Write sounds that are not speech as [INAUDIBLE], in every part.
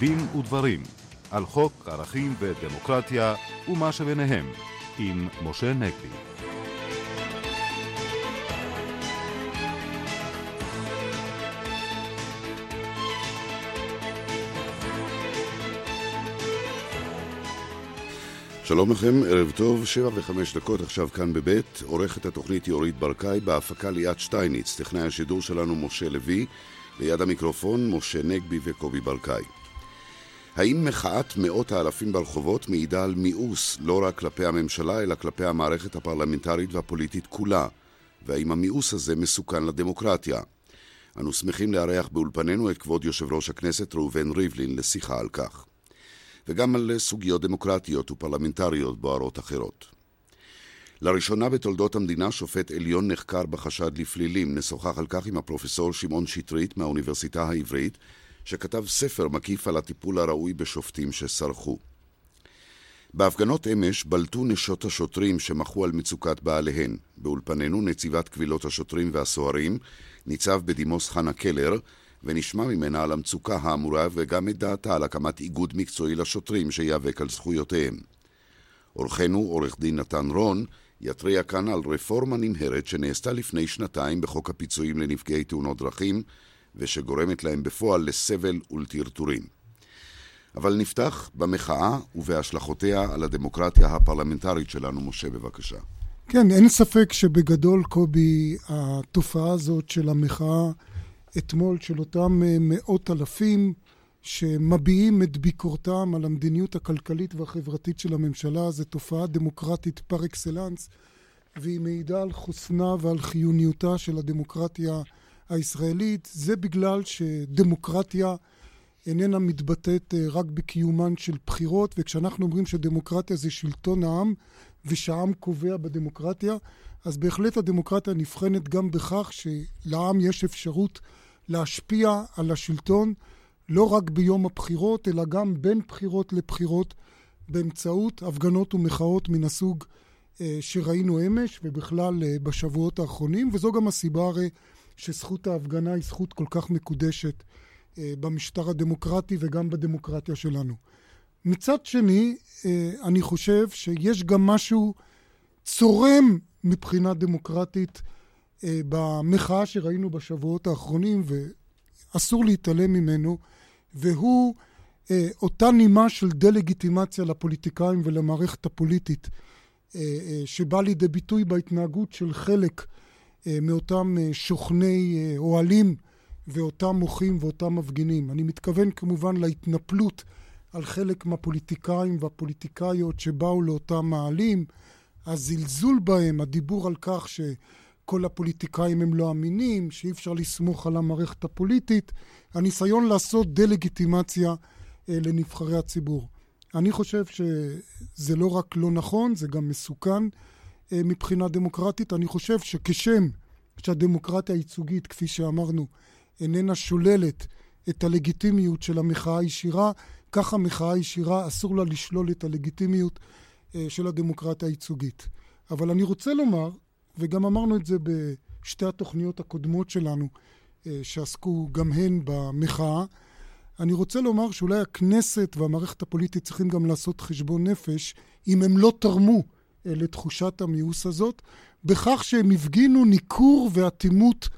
דין ודברים על חוק ערכים ודמוקרטיה ומה שביניהם עם משה נגבי. שלום לכם, ערב טוב, שבע וחמש דקות עכשיו כאן בבית, עורכת התוכנית יורית ברקאי, בהפקה ליאת שטייניץ, טכנאי השידור שלנו משה לוי, ליד המיקרופון משה נגבי וקובי ברקאי. האם מחאת מאות האלפים ברחובות מעידה על מיאוס לא רק כלפי הממשלה, אלא כלפי המערכת הפרלמנטרית והפוליטית כולה? והאם המיאוס הזה מסוכן לדמוקרטיה? אנו שמחים לארח באולפנינו את כבוד יושב ראש הכנסת ראובן ריבלין לשיחה על כך. וגם על סוגיות דמוקרטיות ופרלמנטריות בוערות אחרות. לראשונה בתולדות המדינה שופט עליון נחקר בחשד לפלילים. נשוחח על כך עם הפרופסור שמעון שטרית מהאוניברסיטה העברית, שכתב ספר מקיף על הטיפול הראוי בשופטים שסרחו. בהפגנות אמש בלטו נשות השוטרים שמחו על מצוקת בעליהן. באולפנינו נציבת קבילות השוטרים והסוהרים, ניצב בדימוס חנה קלר, ונשמע ממנה על המצוקה האמורה וגם את דעתה על הקמת איגוד מקצועי לשוטרים שייאבק על זכויותיהם. אורחנו, עורך דין נתן רון, יתריע כאן על רפורמה נמהרת שנעשתה לפני שנתיים בחוק הפיצויים לנפגעי תאונות דרכים, ושגורמת להם בפועל לסבל ולטרטורים. אבל נפתח במחאה ובהשלכותיה על הדמוקרטיה הפרלמנטרית שלנו. משה, בבקשה. כן, אין ספק שבגדול, קובי, התופעה הזאת של המחאה אתמול של אותם אה, מאות אלפים שמביעים את ביקורתם על המדיניות הכלכלית והחברתית של הממשלה, זו תופעה דמוקרטית פר אקסלנס, והיא מעידה על חוסנה ועל חיוניותה של הדמוקרטיה הישראלית. זה בגלל שדמוקרטיה איננה מתבטאת אה, רק בקיומן של בחירות, וכשאנחנו אומרים שדמוקרטיה זה שלטון העם, ושהעם קובע בדמוקרטיה, אז בהחלט הדמוקרטיה נבחנת גם בכך שלעם יש אפשרות להשפיע על השלטון לא רק ביום הבחירות, אלא גם בין בחירות לבחירות באמצעות הפגנות ומחאות מן הסוג אה, שראינו אמש ובכלל אה, בשבועות האחרונים, וזו גם הסיבה הרי שזכות ההפגנה היא זכות כל כך מקודשת אה, במשטר הדמוקרטי וגם בדמוקרטיה שלנו. מצד שני, אני חושב שיש גם משהו צורם מבחינה דמוקרטית אה, במחאה שראינו בשבועות האחרונים, ואסור להתעלם ממנו, והוא אה, אותה נימה של דה-לגיטימציה לפוליטיקאים ולמערכת הפוליטית, אה, שבא לידי ביטוי בהתנהגות של חלק מאותם שוכני אוהלים ואותם מוחים ואותם מפגינים. אני מתכוון כמובן להתנפלות על חלק מהפוליטיקאים והפוליטיקאיות שבאו לאותם מאהלים, הזלזול בהם, הדיבור על כך ש... כל הפוליטיקאים הם לא אמינים, שאי אפשר לסמוך על המערכת הפוליטית, הניסיון לעשות דה-לגיטימציה אה, לנבחרי הציבור. אני חושב שזה לא רק לא נכון, זה גם מסוכן אה, מבחינה דמוקרטית. אני חושב שכשם שהדמוקרטיה הייצוגית, כפי שאמרנו, איננה שוללת את הלגיטימיות של המחאה הישירה, כך המחאה הישירה אסור לה לשלול את הלגיטימיות אה, של הדמוקרטיה הייצוגית. אבל אני רוצה לומר וגם אמרנו את זה בשתי התוכניות הקודמות שלנו, אה, שעסקו גם הן במחאה. אני רוצה לומר שאולי הכנסת והמערכת הפוליטית צריכים גם לעשות חשבון נפש אם הם לא תרמו אה, לתחושת המיאוס הזאת, בכך שהם הפגינו ניכור ואטימות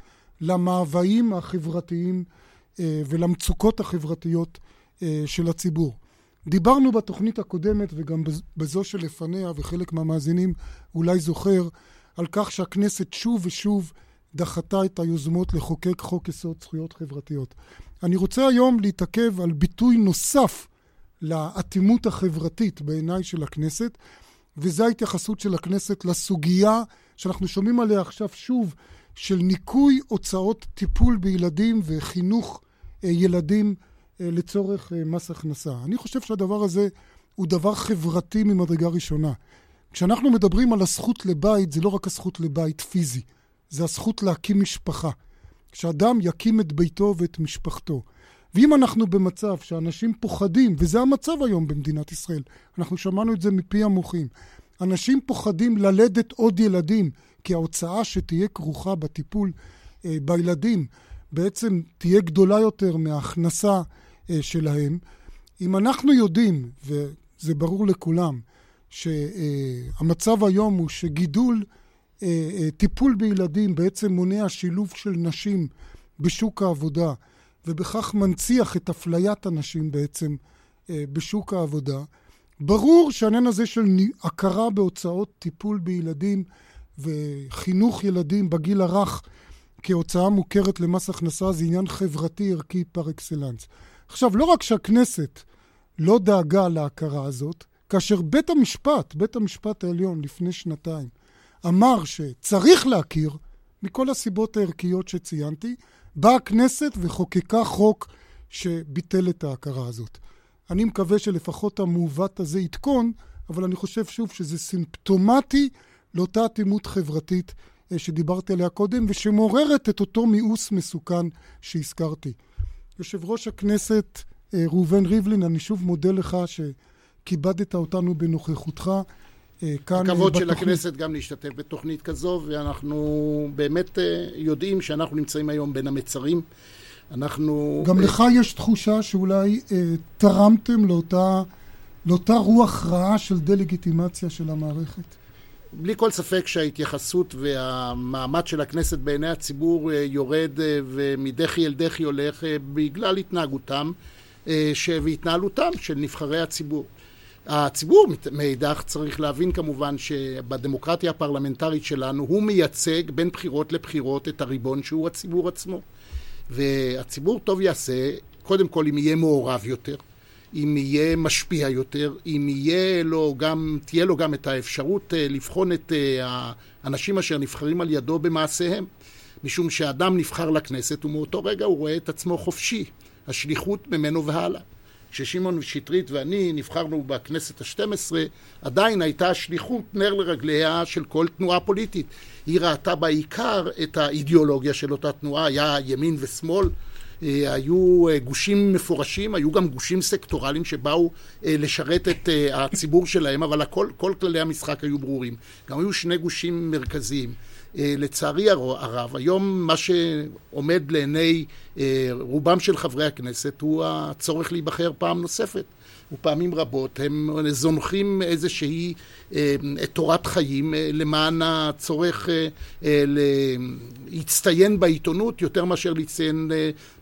למאוויים החברתיים אה, ולמצוקות החברתיות של הציבור. דיברנו בתוכנית הקודמת וגם בזו שלפניה, וחלק מהמאזינים אולי זוכר, על כך שהכנסת שוב ושוב דחתה את היוזמות לחוקק חוק יסוד זכויות חברתיות. אני רוצה היום להתעכב על ביטוי נוסף לאטימות החברתית בעיניי של הכנסת, וזו ההתייחסות של הכנסת לסוגיה שאנחנו שומעים עליה עכשיו שוב, של ניכוי הוצאות טיפול בילדים וחינוך אה, ילדים אה, לצורך אה, מס הכנסה. אני חושב שהדבר הזה הוא דבר חברתי ממדרגה ראשונה. כשאנחנו מדברים על הזכות לבית, זה לא רק הזכות לבית פיזי, זה הזכות להקים משפחה. שאדם יקים את ביתו ואת משפחתו. ואם אנחנו במצב שאנשים פוחדים, וזה המצב היום במדינת ישראל, אנחנו שמענו את זה מפי המוחים, אנשים פוחדים ללדת עוד ילדים, כי ההוצאה שתהיה כרוכה בטיפול אה, בילדים בעצם תהיה גדולה יותר מההכנסה אה, שלהם, אם אנחנו יודעים, וזה ברור לכולם, שהמצב היום הוא שגידול, טיפול בילדים בעצם מונע שילוב של נשים בשוק העבודה, ובכך מנציח את אפליית הנשים בעצם בשוק העבודה, ברור שהעניין הזה של הכרה בהוצאות טיפול בילדים וחינוך ילדים בגיל הרך כהוצאה מוכרת למס הכנסה זה עניין חברתי ערכי פר אקסלנס. עכשיו, לא רק שהכנסת לא דאגה להכרה הזאת, כאשר בית המשפט, בית המשפט העליון לפני שנתיים, אמר שצריך להכיר, מכל הסיבות הערכיות שציינתי, באה הכנסת וחוקקה חוק שביטל את ההכרה הזאת. אני מקווה שלפחות המעוות הזה יתקון, אבל אני חושב שוב שזה סימפטומטי לאותה אטימות חברתית אה, שדיברתי עליה קודם, ושמעוררת את אותו מיאוס מסוכן שהזכרתי. יושב ראש הכנסת אה, ראובן ריבלין, אני שוב מודה לך שכיבדת אותנו בנוכחותך. אה, כאן הכבוד. של הכנסת גם להשתתף בתוכנית כזו, ואנחנו באמת יודעים שאנחנו נמצאים היום בין המצרים. אנחנו... גם לך יש תחושה שאולי אה, תרמתם לאותה, לאותה רוח רעה של דה-לגיטימציה של המערכת. בלי כל ספק שההתייחסות והמעמד של הכנסת בעיני הציבור אה, יורד אה, ומדחי אל דחי הולך אה, בגלל התנהגותם והתנהלותם של נבחרי הציבור. הציבור מאידך צריך להבין כמובן שבדמוקרטיה הפרלמנטרית שלנו הוא מייצג בין בחירות לבחירות את הריבון שהוא הציבור עצמו. והציבור טוב יעשה, קודם כל אם יהיה מעורב יותר, אם יהיה משפיע יותר, אם יהיה לו גם, תהיה לו גם את האפשרות אה, לבחון את אה, האנשים אשר נבחרים על ידו במעשיהם. משום שאדם נבחר לכנסת ומאותו רגע הוא רואה את עצמו חופשי, השליחות ממנו והלאה. כששמעון שטרית ואני נבחרנו בכנסת השתים עשרה, עדיין הייתה השליחות נר לרגליה של כל תנועה פוליטית. היא ראתה בעיקר את האידיאולוגיה של אותה תנועה, היה ימין ושמאל, אה, היו אה, גושים מפורשים, היו גם גושים סקטורליים שבאו אה, לשרת את הציבור שלהם, אבל הכל, כל כללי המשחק היו ברורים. גם היו שני גושים מרכזיים. לצערי הרב, היום מה שעומד לעיני רובם של חברי הכנסת הוא הצורך להיבחר פעם נוספת. ופעמים רבות הם זונחים איזושהי אה, תורת חיים אה, למען הצורך אה, להצטיין בעיתונות יותר מאשר להצטיין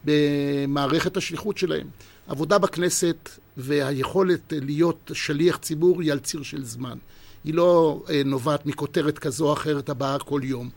במערכת השליחות שלהם. עבודה בכנסת והיכולת להיות שליח ציבור היא על ציר של זמן. היא לא נובעת מכותרת כזו או אחרת הבאה כל יום.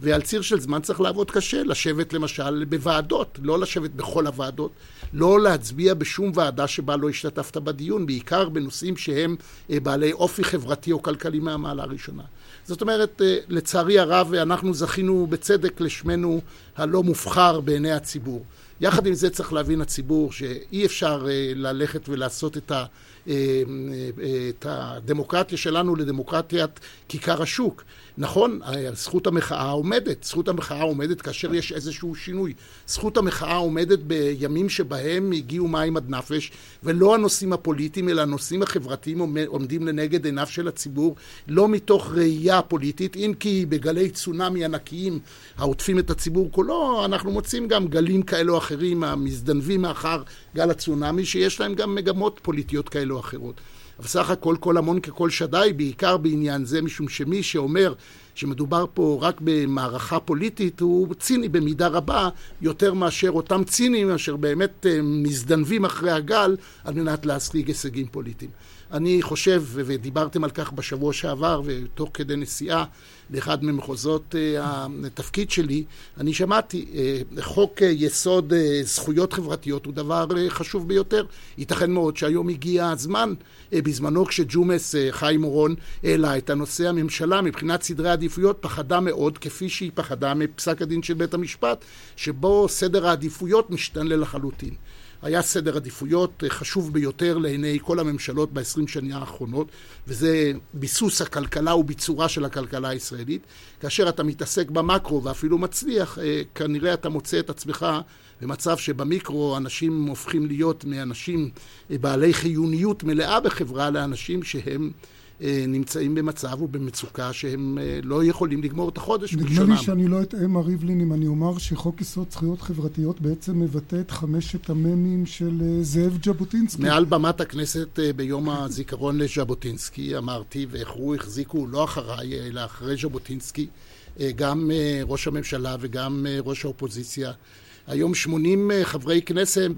ועל ציר של זמן צריך לעבוד קשה, לשבת למשל בוועדות, לא לשבת בכל הוועדות, לא להצביע בשום ועדה שבה לא השתתפת בדיון, בעיקר בנושאים שהם אה, בעלי אופי חברתי או כלכלי מהמעלה הראשונה. זאת אומרת, אה, לצערי הרב, אנחנו זכינו בצדק לשמנו הלא מובחר בעיני הציבור. יחד עם זה צריך להבין הציבור שאי אפשר אה, ללכת ולעשות את, ה, את הדמוקרטיה שלנו לדמוקרטיית כיכר השוק. נכון, זכות המחאה עומדת, זכות המחאה עומדת כאשר יש איזשהו שינוי. זכות המחאה עומדת בימים שבהם הגיעו מים עד נפש, ולא הנושאים הפוליטיים, אלא הנושאים החברתיים עומדים לנגד עיניו של הציבור, לא מתוך ראייה פוליטית, אם כי בגלי צונאמי ענקיים העוטפים את הציבור כולו, אנחנו מוצאים גם גלים כאלו או אחרים המזדנבים מאחר גל הצונאמי, שיש להם גם מגמות פוליטיות כאלו או אחרות. אבל סך הכל כל המון ככל שדי, בעיקר בעניין זה, משום שמי שאומר שמדובר פה רק במערכה פוליטית, הוא ציני במידה רבה יותר מאשר אותם צינים אשר באמת אה, מזדנבים אחרי הגל על מנת להשיג הישגים פוליטיים. אני חושב, ודיברתם על כך בשבוע שעבר, ותוך כדי נסיעה לאחד ממחוזות אה, התפקיד שלי, אני שמעתי, אה, חוק יסוד זכויות חברתיות הוא דבר חשוב ביותר. ייתכן מאוד שהיום הגיע הזמן, בזמנו כשג'ומס, חיים אורון, העלה את הנושא, הממשלה מבחינת סדרי עדיפויות פחדה מאוד, כפי שהיא פחדה מפסק הדין של בית המשפט, שבו סדר העדיפויות משתנה לחלוטין. היה סדר עדיפויות חשוב ביותר לעיני כל הממשלות בעשרים שנה האחרונות, וזה ביסוס הכלכלה וביצורה של הכלכלה הישראלית. כאשר אתה מתעסק במקרו ואפילו מצליח, אה, כנראה אתה מוצא את עצמך במצב שבמיקרו אנשים הופכים להיות מאנשים בעלי חיוניות מלאה בחברה לאנשים שהם אה, נמצאים במצב ובמצוקה שהם אה, לא יכולים לגמור את החודש בלשונם. נדמה לי שאני לא אטעה, מר ריבלין, אם אני אומר שחוק יסוד זכויות חברתיות בעצם מבטא את חמשת המ"מים של אה, זאב ז'בוטינסקי. מעל במת הכנסת ביום הזיכרון לז'בוטינסקי אמרתי, ואיכרו החזיקו לא אחריי, אלא אחרי ז'בוטינסקי, גם ראש הממשלה וגם ראש האופוזיציה. היום 80 חברי כנסת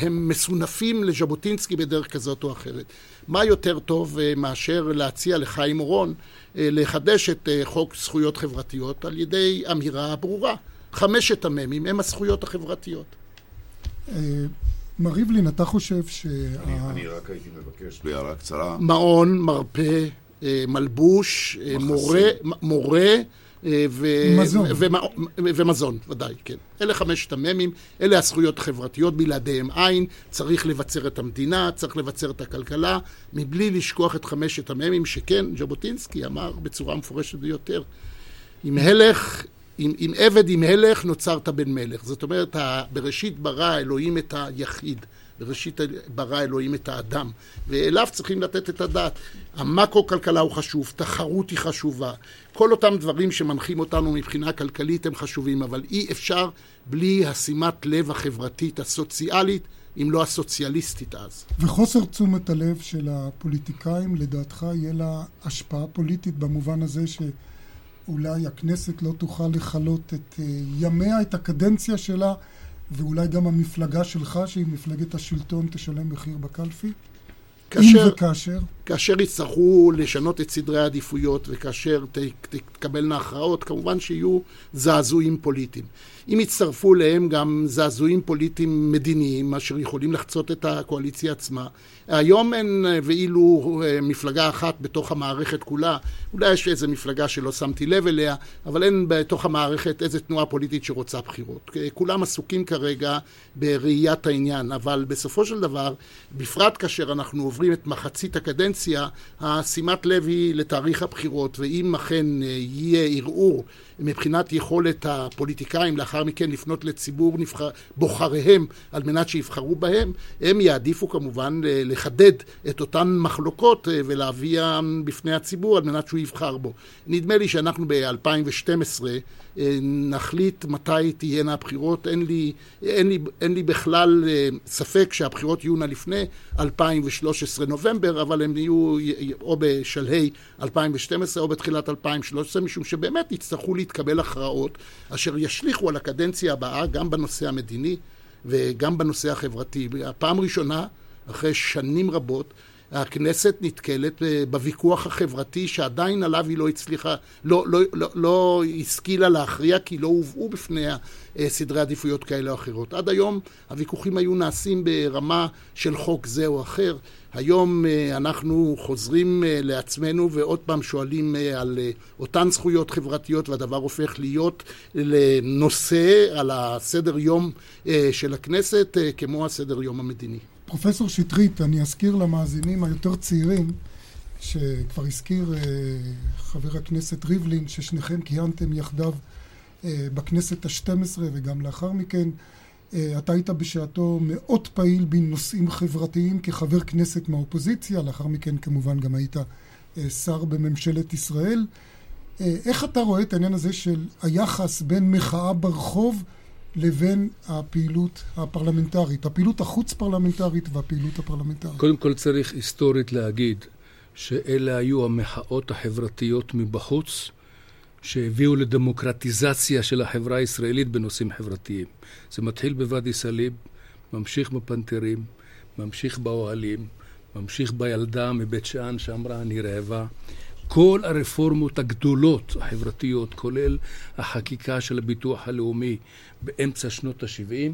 הם מסונפים לז'בוטינסקי בדרך כזאת או אחרת. מה יותר טוב אה, מאשר להציע לחיים אורון אה, לחדש את אה, חוק זכויות חברתיות על ידי אמירה ברורה. חמשת המ"מים הם הזכויות החברתיות. מר ריבלין, אתה חושב שה... אני רק הייתי מבקש בהערה קצרה. מעון, מרפא, מלבוש, מורה, מורה אה, ומזון. ומזון, ודאי, כן. אלה חמשת המ"מים, אלה הזכויות החברתיות, בלעדיהם אין. צריך לבצר את המדינה, צריך לבצר את הכלכלה, מבלי לשכוח את חמשת המ"מים, שכן, ז'בוטינסקי אמר בצורה מפורשת ביותר, עם הלך, עם, עם עבד עם הלך נוצרת בן מלך. זאת אומרת, בראשית ברא אלוהים את היחיד. בראשית ברא אלוהים את האדם, ואליו צריכים לתת את הדעת. המקרו-כלכלה הוא חשוב, תחרות היא חשובה, כל אותם דברים שמנחים אותנו מבחינה כלכלית הם חשובים, אבל אי אפשר בלי השימת לב החברתית הסוציאלית, אם לא הסוציאליסטית אז. וחוסר תשומת הלב של הפוליטיקאים, לדעתך, יהיה לה השפעה פוליטית במובן הזה ש... אולי הכנסת לא תוכל לכלות את אה, ימיה, את הקדנציה שלה, ואולי גם המפלגה שלך, שהיא מפלגת השלטון, תשלם מחיר בקלפי? כאשר, אם וכאשר? כאשר יצטרכו לשנות את סדרי העדיפויות וכאשר תקבלנה הכרעות, כמובן שיהיו זעזועים פוליטיים. אם יצטרפו אליהם גם זעזועים פוליטיים מדיניים, אשר יכולים לחצות את הקואליציה עצמה. היום אין ואילו אה, מפלגה אחת בתוך המערכת כולה, אולי יש איזו מפלגה שלא שמתי לב אליה, אבל אין בתוך המערכת איזו תנועה פוליטית שרוצה בחירות. כולם עסוקים כרגע בראיית העניין, אבל בסופו של דבר, בפרט כאשר אנחנו עוברים את מחצית הקדנציה, השימת לב היא לתאריך הבחירות, ואם אכן אה, יהיה ערעור מבחינת יכולת הפוליטיקאים לאחר מכן לפנות לציבור נבחר, בוחריהם על מנת שיבחרו בהם, הם יעדיפו כמובן לחדד את אותן מחלוקות אה, ולהביאם בפני הציבור על מנת שהוא יבחר בו. נדמה לי שאנחנו ב-2012 אה, נחליט מתי תהיינה הבחירות. אין לי, אין לי, אין לי בכלל אה, ספק שהבחירות יהיו נא לפני 2013 נובמבר, אבל הן יהיו או בשלהי 2012 או בתחילת 2013, משום שבאמת יצטרכו להתקבל הכרעות אשר ישליכו על הקדנציה הבאה גם בנושא המדיני וגם בנושא החברתי. הפעם ראשונה, אחרי שנים רבות, הכנסת נתקלת אה, בוויכוח החברתי שעדיין עליו היא לא הצליחה, לא, לא, לא, לא השכילה להכריע כי לא הובאו בפניה אה, סדרי עדיפויות כאלה או אחרות. עד היום הוויכוחים היו נעשים ברמה של חוק זה או אחר. היום אה, אנחנו חוזרים לעצמנו ועוד פעם שואלים על אותן זכויות חברתיות והדבר הופך להיות לנושא על הסדר יום של הכנסת כמו הסדר יום המדיני. פרופסור שטרית, אני אזכיר למאזינים היותר צעירים, שכבר הזכיר אה, חבר הכנסת ריבלין, ששניכם כיהנתם יחדיו אה, בכנסת השתים עשרה וגם לאחר מכן. אה, אתה היית בשעתו מאוד פעיל בנושאים חברתיים כחבר כנסת מהאופוזיציה, לאחר מכן כמובן גם היית שר בממשלת ישראל. איך אתה רואה את העניין הזה של היחס בין מחאה ברחוב לבין הפעילות הפרלמנטרית, הפעילות החוץ-פרלמנטרית והפעילות הפרלמנטרית. קודם כל צריך היסטורית להגיד שאלה היו המחאות החברתיות מבחוץ שהביאו לדמוקרטיזציה של החברה הישראלית בנושאים חברתיים. זה מתחיל בוואדי סאליב, ממשיך בפנתרים, ממשיך באוהלים, ממשיך בילדה מבית שאן שאמרה אני רעבה. כל הרפורמות הגדולות החברתיות, כולל החקיקה של הביטוח הלאומי באמצע שנות ה-70,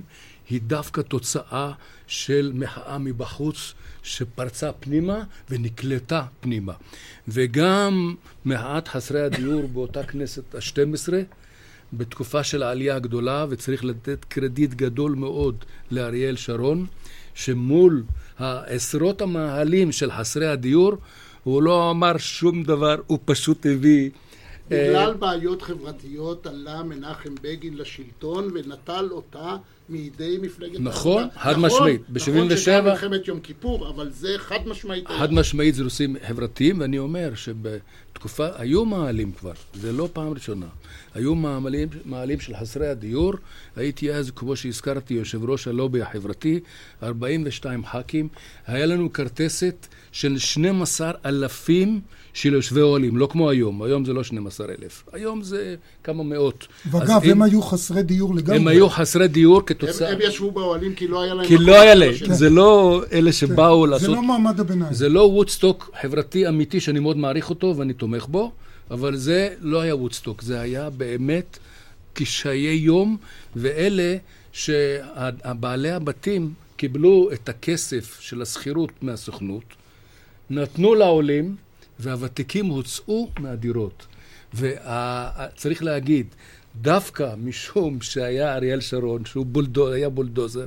היא דווקא תוצאה של מחאה מבחוץ שפרצה פנימה ונקלטה פנימה. וגם מחאת חסרי הדיור באותה כנסת ה-12, בתקופה של העלייה הגדולה, וצריך לתת קרדיט גדול מאוד לאריאל שרון, שמול העשרות המאהלים של חסרי הדיור, הוא לא אמר שום דבר, הוא פשוט הביא... בגלל בעיות חברתיות עלה מנחם בגין לשלטון ונטל אותה מידי מפלגת נכון, חד משמעית. נכון, נכון שגם מלחמת יום כיפור, אבל זה חד משמעית. חד משמעית זה נושאים חברתיים, ואני אומר שבתקופה, היו מעלים כבר, זה לא פעם ראשונה. היו מעלים, מעלים של חסרי הדיור, הייתי אז, כמו שהזכרתי, יושב ראש הלובי החברתי, 42 ח"כים, היה לנו כרטסת של 12 אלפים של יושבי אוהלים, לא כמו היום, היום זה לא 12 אלף, היום זה כמה מאות. ואגב, הם אם... היו חסרי דיור לגמרי. הם היו חסרי דיור כתוצאה... הם, הם ישבו באוהלים כי לא היה להם... כי לא היה להם, כן. זה לא אלה שבאו כן. לעשות... זה לא מעמד הביניים. זה לא וודסטוק חברתי אמיתי שאני מאוד מעריך אותו ואני תומך בו, אבל זה לא היה וודסטוק, זה היה באמת קשיי יום, ואלה שבעלי הבתים קיבלו את הכסף של השכירות מהסוכנות, נתנו לעולים, והוותיקים הוצאו מהדירות. וצריך להגיד, דווקא משום שהיה אריאל שרון, שהוא בולדו, היה בולדוזר,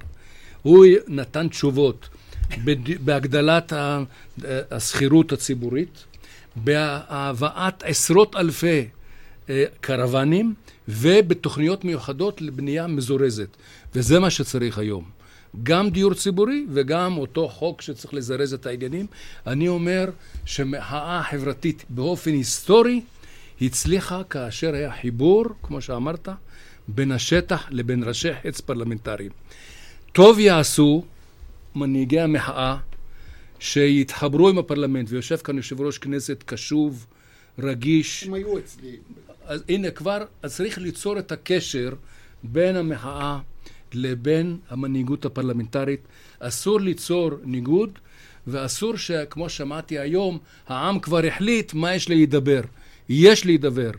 הוא נתן תשובות בהגדלת השכירות הציבורית, בהבאת עשרות אלפי אה, קרוונים ובתוכניות מיוחדות לבנייה מזורזת. וזה מה שצריך היום. גם דיור ציבורי וגם אותו חוק שצריך לזרז את העניינים. אני אומר שמחאה חברתית באופן היסטורי הצליחה כאשר היה חיבור, כמו שאמרת, בין השטח לבין ראשי חץ פרלמנטריים. טוב יעשו מנהיגי המחאה שיתחברו עם הפרלמנט, ויושב כאן יושב ראש כנסת קשוב, רגיש. הם היו אצלי. אז הנה כבר, אז צריך ליצור את הקשר בין המחאה לבין המנהיגות הפרלמנטרית. אסור ליצור ניגוד, ואסור שכמו שמעתי היום, העם כבר החליט מה יש להידבר. יש להידבר.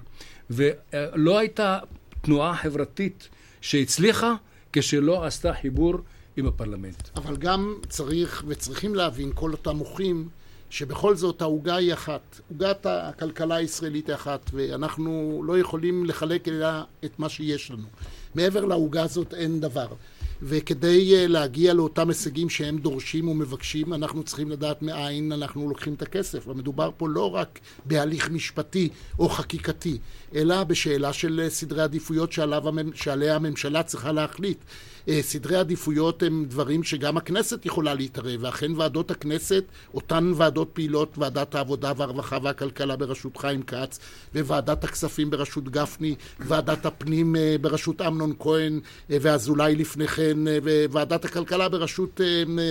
ולא הייתה תנועה חברתית שהצליחה כשלא עשתה חיבור עם הפרלמנט. אבל גם צריך וצריכים להבין כל אותם מוחים שבכל זאת העוגה היא אחת. עוגת הכלכלה הישראלית היא אחת, ואנחנו לא יכולים לחלק אלא את מה שיש לנו. מעבר לעוגה הזאת אין דבר. וכדי אה, להגיע לאותם הישגים שהם דורשים ומבקשים, אנחנו צריכים לדעת מאין אנחנו לוקחים את הכסף. ומדובר פה לא רק בהליך משפטי או חקיקתי, אלא בשאלה של אה, סדרי עדיפויות שעליו, שעליה הממשלה צריכה להחליט. אה, סדרי עדיפויות הם דברים שגם הכנסת יכולה להתערב, ואכן ועדות הכנסת, אותן ועדות פעילות, ועדת העבודה והרווחה והכלכלה בראשות חיים כץ, וועדת הכספים בראשות גפני, ועדת הפנים אה, בראשות אמנון כהן ואזולאי לפני כן, וועדת הכלכלה בראשות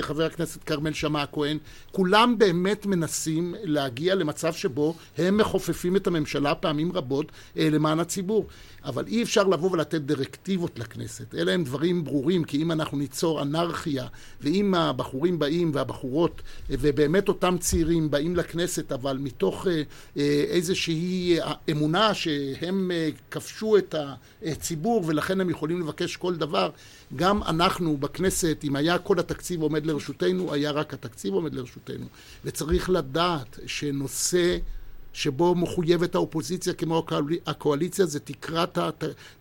חבר הכנסת כרמל שאמה הכהן, כולם באמת מנסים להגיע למצב שבו הם מכופפים את הממשלה פעמים רבות למען הציבור. אבל אי אפשר לבוא ולתת דירקטיבות לכנסת. אלה הם דברים ברורים, כי אם אנחנו ניצור אנרכיה, ואם הבחורים באים והבחורות, ובאמת אותם צעירים באים לכנסת, אבל מתוך אה, אה, איזושהי אמונה שהם אה, כבשו את הציבור ולכן הם יכולים לבקש כל דבר, גם אנחנו בכנסת, אם היה כל התקציב עומד לרשותנו, היה רק התקציב עומד לרשותנו. וצריך לדעת שנושא... שבו מחויבת האופוזיציה כמו הקואליציה זה תקרת,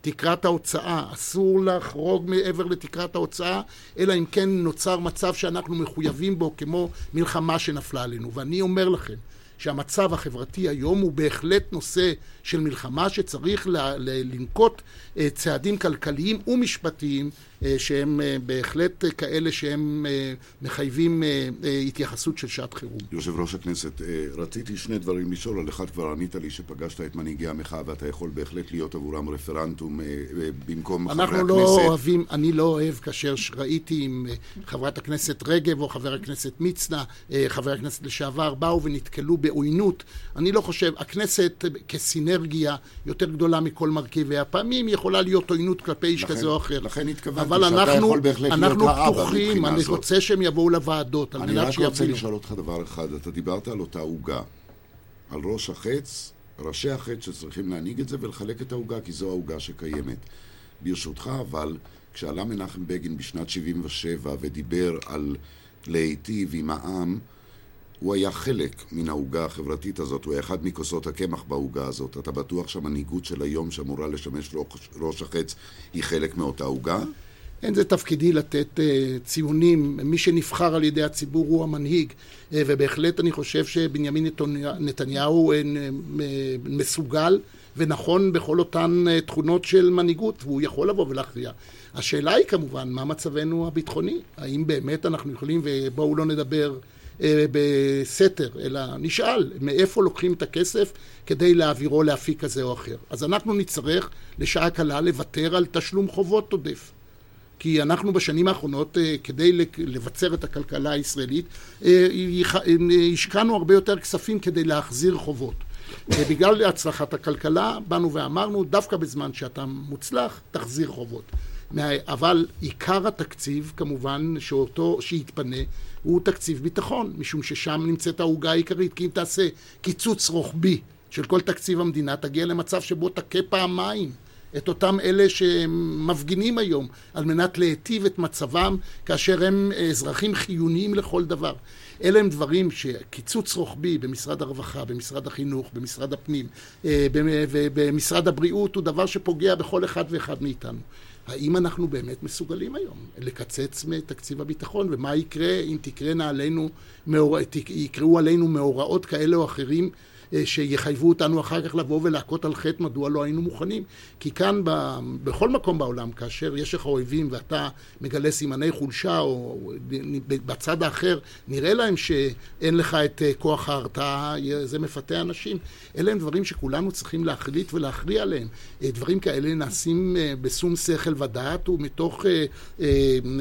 תקרת ההוצאה. אסור לחרוג מעבר לתקרת ההוצאה, אלא אם כן נוצר מצב שאנחנו מחויבים בו כמו מלחמה שנפלה עלינו. ואני אומר לכם שהמצב החברתי היום הוא בהחלט נושא של מלחמה שצריך לנקוט אה, צעדים כלכליים ומשפטיים שהם אה, בהחלט כאלה שהם מחייבים התייחסות של שעת חירום. יושב ראש הכנסת, רציתי שני דברים לשאול, על אחד כבר ענית לי שפגשת את מנהיגי המחאה ואתה יכול בהחלט להיות עבורם רפרנטום במקום חברי הכנסת. אנחנו לא אוהבים, אני לא אוהב כאשר ראיתי עם חברת הכנסת רגב או חבר הכנסת מצנע, חבר הכנסת לשעבר, באו ונתקלו בעוינות. אני לא חושב, הכנסת כסינרגיה יותר גדולה מכל מרכיבי הפעמים, יכולה להיות עוינות כלפי איש כזה או אחר. לכן התכוונתי שאתה אנחנו, האבא פתוחים, אני רוצה שהם יבואו לוועדות, על מנת שיבינו. אני רק רוצה לשאול אותך דבר אחד, אתה דיברת על אותה עוגה, על ראש החץ, ראשי החץ שצריכים להנהיג את זה ולחלק את העוגה, כי זו העוגה שקיימת. ברשותך, אבל, כשעלה מנחם בגין בשנת 77' ודיבר על להיטיב עם העם, הוא היה חלק מן העוגה החברתית הזאת, הוא היה אחד מכוסות הקמח בעוגה הזאת. אתה בטוח שהמנהיגות של היום שאמורה לשמש ראש החץ היא חלק מאותה עוגה? אין זה תפקידי לתת uh, ציונים, מי שנבחר על ידי הציבור הוא המנהיג, uh, ובהחלט אני חושב שבנימין נתניהו uh, מסוגל ונכון בכל אותן uh, תכונות של מנהיגות, והוא יכול לבוא ולהכריע. השאלה היא כמובן, מה מצבנו הביטחוני? האם באמת אנחנו יכולים, ובואו לא נדבר אה, בסתר, אלא נשאל מאיפה לוקחים את הכסף כדי להעבירו לאפיק כזה או אחר. אז אנחנו נצטרך לשעה קלה לוותר על תשלום חובות עודף. כי אנחנו בשנים האחרונות, אה, כדי לבצר את הכלכלה הישראלית, אה, השקענו הרבה יותר כספים כדי להחזיר חובות. בגלל הצלחת הכלכלה, באנו ואמרנו, דווקא בזמן שאתה מוצלח, תחזיר חובות. אבל עיקר התקציב, כמובן, שאותו, שיתפנה, הוא תקציב ביטחון, משום ששם נמצאת העוגה העיקרית. כי אם תעשה קיצוץ רוחבי של כל תקציב המדינה, תגיע למצב שבו תכה פעמיים את אותם אלה שמפגינים היום על מנת להיטיב את מצבם כאשר הם אזרחים חיוניים לכל דבר. אלה הם דברים שקיצוץ רוחבי במשרד הרווחה, במשרד החינוך, במשרד הפנים אה, ובמשרד הבריאות הוא דבר שפוגע בכל אחד ואחד מאיתנו. האם אנחנו באמת מסוגלים היום לקצץ מתקציב הביטחון, ומה יקרה אם תקראנה עלינו, יקראו עלינו מאורעות כאלה או אחרים אה, שיחייבו אותנו אחר כך לבוא ולהכות על חטא מדוע לא היינו מוכנים. כי כאן, ב, בכל מקום בעולם, כאשר יש לך אויבים ואתה מגלה סימני חולשה, או בצד האחר נראה להם שאין לך את אה, כוח ההרתעה, זה מפתה אנשים. אלה הם דברים שכולנו צריכים להחליט ולהכריע עליהם. אה, דברים כאלה נעשים בשום שכל ודעת ומתוך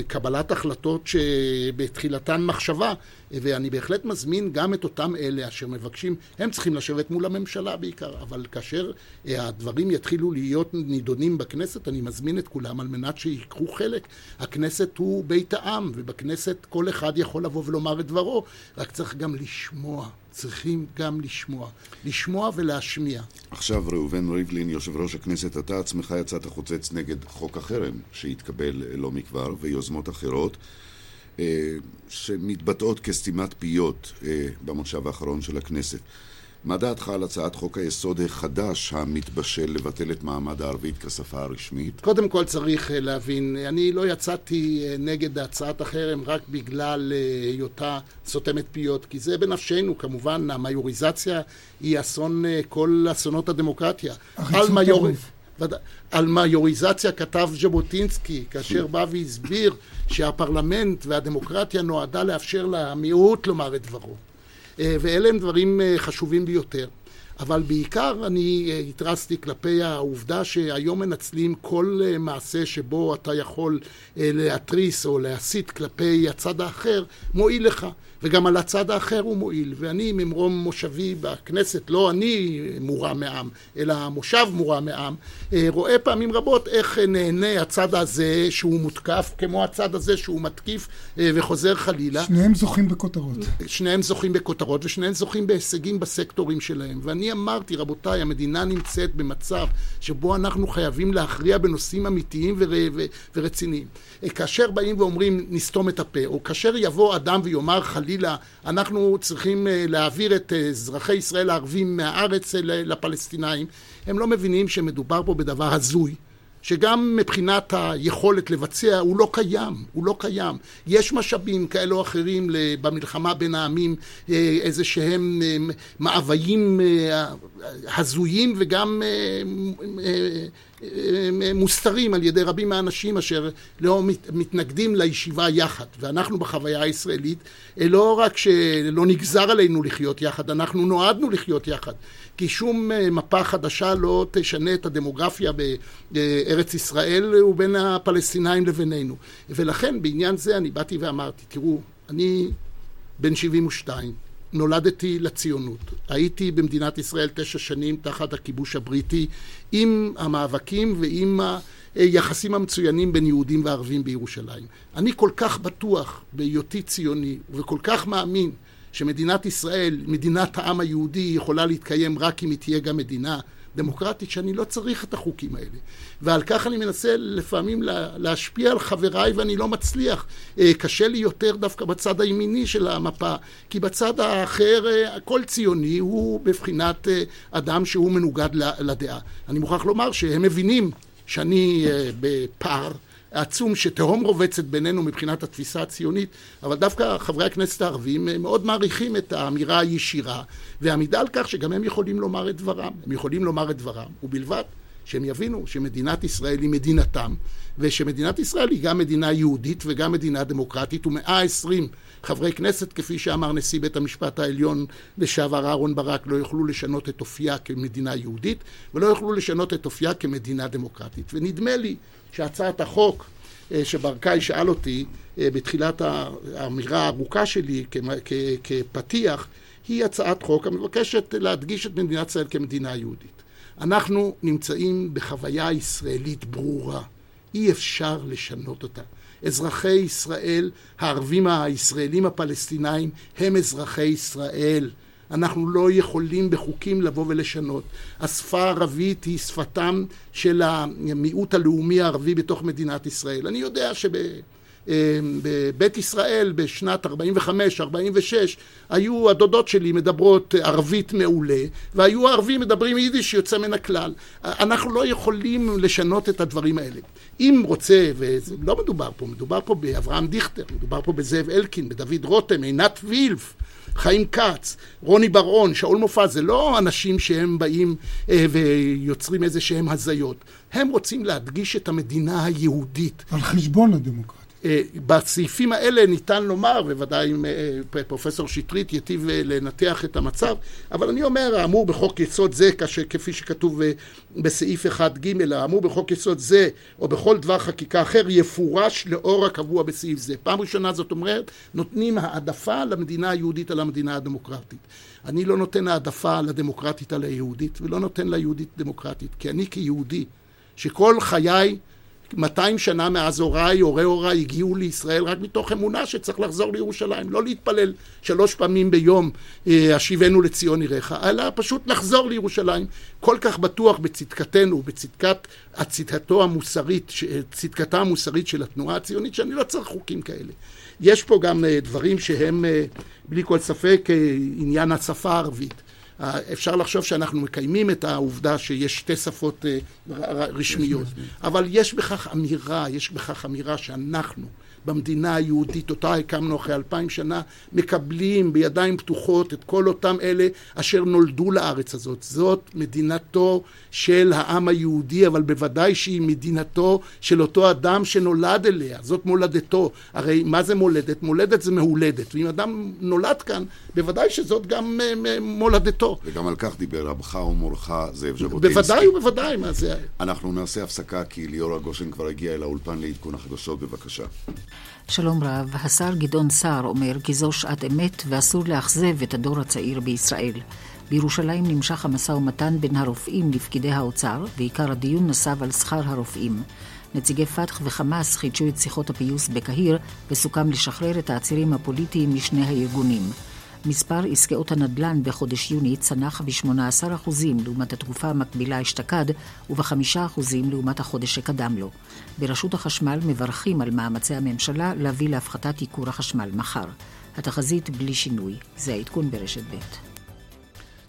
קבלת החלטות שבתחילתן מחשבה. ואני בהחלט מזמין גם את אותם אלה אשר מבקשים, הם צריכים לשבת מול הממשלה בעיקר, אבל כאשר אה, הדברים יתחילו להיות נידונים בכנסת, אני מזמין את כולם על מנת שיקחו חלק. הכנסת הוא בית העם, ובכנסת כל אחד יכול לבוא ולומר את דברו, רק צריך גם לשמוע. צריכים גם לשמוע. לשמוע ולהשמיע. עכשיו ראובן ריבלין, יושב ראש הכנסת, אתה עצמך יצאת חוצץ נגד חוק החרם שהתקבל לא מכבר, ויוזמות אחרות. אה, שמתבטאות כסתימת פיות אה, במושב האחרון של הכנסת. מה דעתך על הצעת חוק היסוד החדש המתבשל לבטל את מעמד הערבית כשפה הרשמית? קודם כל צריך אה, להבין, אני לא יצאתי נגד הצעת החרם רק בגלל היותה סותמת פיות, כי זה בנפשנו כמובן, המיוריזציה היא אסון, כל אסונות הדמוקרטיה. עריצות הרוב. על מיוריזציה כתב ז'בוטינסקי, כאשר בא והסביר שהפרלמנט והדמוקרטיה נועדה לאפשר למיעוט לומר את דברו. אה, ואלה הם דברים אה, חשובים ביותר. אבל בעיקר אני אה, התרסתי כלפי העובדה שהיום מנצלים כל מעשה שבו אתה יכול להתריס או להסית כלפי הצד האחר, מועיל לך. וגם על הצד האחר הוא מועיל. ואני ממרום מושבי בכנסת, לא אני מורם מעם, אלא המושב מורם מעם, אה, רואה פעמים רבות איך נהנה הצד הזה שהוא מותקף, כמו הצד הזה שהוא מתקיף אה, וחוזר חלילה. שניהם זוכים בכותרות. שניהם זוכים בכותרות, ושניהם זוכים בהישגים בסקטורים שלהם. ואני אמרתי, רבותיי, המדינה נמצאת במצב שבו אנחנו חייבים להכריע בנושאים אמיתיים ור... ורציניים. אה, כאשר באים ואומרים נסתום את הפה, או כאשר יבוא אדם ויאמר חלילה חלילה אנחנו צריכים אה, להעביר את אה, אזרחי ישראל הערבים מהארץ לפלסטינאים, הם לא מבינים שמדובר פה בדבר הזוי. שגם מבחינת היכולת לבצע הוא לא קיים, הוא לא קיים. יש משאבים כאלה או אחרים במלחמה בין העמים, אה, איזה שהם מאוויים הזויים וגם מוסתרים על ידי רבים מהאנשים אשר לא מתנגדים לישיבה יחד. ואנחנו בחוויה הישראלית, אה, לא רק שלא נגזר עלינו לחיות יחד, אנחנו נועדנו לחיות יחד. כי שום אה, מפה חדשה לא תשנה את הדמוגרפיה בארץ ישראל ובין הפלסטינאים לבינינו. ולכן בעניין זה אני באתי ואמרתי, תראו, אני בן 72, נולדתי לציונות. הייתי במדינת ישראל תשע שנים תחת הכיבוש הבריטי עם המאבקים ועם היחסים המצוינים בין יהודים וערבים בירושלים. אני כל כך בטוח בהיותי ציוני וכל כך מאמין שמדינת ישראל, מדינת העם היהודי, יכולה להתקיים רק אם היא תהיה גם מדינה דמוקרטית, שאני לא צריך את החוקים האלה. ועל כך אני מנסה לפעמים להשפיע על חבריי ואני לא מצליח. אה, קשה לי יותר דווקא בצד הימיני של המפה, כי בצד האחר אה, כל ציוני הוא בבחינת אה, אדם שהוא מנוגד לדעה. אני מוכרח לומר שהם מבינים שאני בפער העצום שתהום רובצת בינינו מבחינת התפיסה הציונית, אבל דווקא חברי הכנסת הערבים מאוד מעריכים את האמירה הישירה והעמידה על כך שגם הם יכולים לומר את דברם. הם יכולים לומר את דברם, ובלבד שהם יבינו שמדינת ישראל היא מדינתם, ושמדינת ישראל היא גם מדינה יהודית וגם מדינה דמוקרטית, ומאה עשרים חברי כנסת, כפי שאמר נשיא בית המשפט העליון לשעבר אהרן ברק, לא יוכלו לשנות את אופייה כמדינה יהודית, ולא יוכלו לשנות את אופייה כמדינה דמוקרטית. ונדמה לי שהצעת החוק אה, שברקאי שאל אותי אה, בתחילת האמירה הארוכה שלי כפתיח, היא הצעת חוק המבקשת להדגיש את מדינת ישראל כמדינה יהודית. אנחנו נמצאים בחוויה ישראלית ברורה, אי אפשר לשנות אותה. אזרחי ישראל, הערבים הישראלים הפלסטינאים, הם אזרחי ישראל. אנחנו לא יכולים בחוקים לבוא ולשנות. השפה הערבית היא שפתם של המיעוט הלאומי הערבי בתוך מדינת ישראל. אני יודע שב... אמ, בבית ישראל בשנת 45-46 היו הדודות שלי מדברות ערבית מעולה והיו הערבים מדברים יידיש יוצא מן הכלל. אנחנו לא יכולים לשנות את הדברים האלה. אם רוצה, ולא מדובר פה, מדובר פה באברהם דיכטר, מדובר פה בזאב אלקין, בדוד רותם, עינת וילף חיים כץ, רוני בר-און, שאול מופז, זה לא אנשים שהם באים אה, ויוצרים איזה שהם הזיות. הם רוצים להדגיש את המדינה היהודית. על חשבון הדמוקרטיה. אה, בסעיפים האלה ניתן לומר, בוודאי אם אה, פרופסור שטרית ייטיב אה, לנתח את המצב, אבל אני אומר, האמור בחוק יסוד זה, כפי שכתוב בסעיף 1ג, האמור בחוק יסוד זה, או בכל דבר חקיקה אחר, יפורש לאור הקבוע בסעיף זה. פעם ראשונה זאת אומרת, נותנים העדפה למדינה היהודית על המדינה הדמוקרטית. אני לא נותן העדפה לדמוקרטית על היהודית, ולא נותן ליהודית דמוקרטית, כי אני כיהודי, שכל חיי 200 שנה מאז הוריי, הורי הוריי הגיעו לישראל רק מתוך אמונה שצריך לחזור לירושלים, לא להתפלל שלוש פעמים ביום אה, השיבנו לציון עיריך, אלא פשוט לחזור לירושלים, כל כך בטוח בצדקתנו, בצדקת צדקתו המוסרית, צדקתה המוסרית של התנועה הציונית, שאני לא צריך חוקים כאלה. יש פה גם אה, דברים שהם אה, בלי כל ספק עניין השפה הערבית. אפשר לחשוב שאנחנו מקיימים את העובדה שיש שתי שפות אה, רשמיות, אבל יש בכך אמירה, יש בכך אמירה שאנחנו במדינה היהודית, אותה הקמנו אחרי אלפיים שנה, מקבלים בידיים פתוחות את כל אותם אלה אשר נולדו לארץ הזאת. זאת מדינתו של העם היהודי, אבל בוודאי שהיא מדינתו של אותו אדם שנולד אליה. זאת מולדתו. הרי מה זה מולדת? מולדת זה מהולדת. ואם אדם נולד כאן, בוודאי שזאת גם אה, מולדתו. וגם על כך דיבר רבך ומורך זאב ז'בוטינסקי. בוודאי ובוודאי, מה זה... אנחנו נעשה הפסקה כי ליאורה גושן כבר הגיעה אל האולפן לעדכון החדשות, בבקשה. שלום רב, השר גדעון סער אומר כי זו שעת אמת ואסור לאכזב את הדור הצעיר בישראל. בירושלים נמשך המשא ומתן בין הרופאים לפקידי האוצר, ועיקר הדיון נסב על שכר הרופאים. נציגי פת"ח וחמאס חידשו את שיחות הפיוס בקהיר, וסוכם לשחרר את העצירים הפוליטיים משני הארגונים. מספר עסקאות הנדל"ן בחודש יוני צנח ב-18% לעומת התקופה המקבילה אשתקד וב-5% לעומת החודש שקדם לו. ברשות החשמל מברכים על מאמצי הממשלה להביא להפחתת ייקור החשמל מחר. התחזית בלי שינוי. זה העדכון ברשת ב'.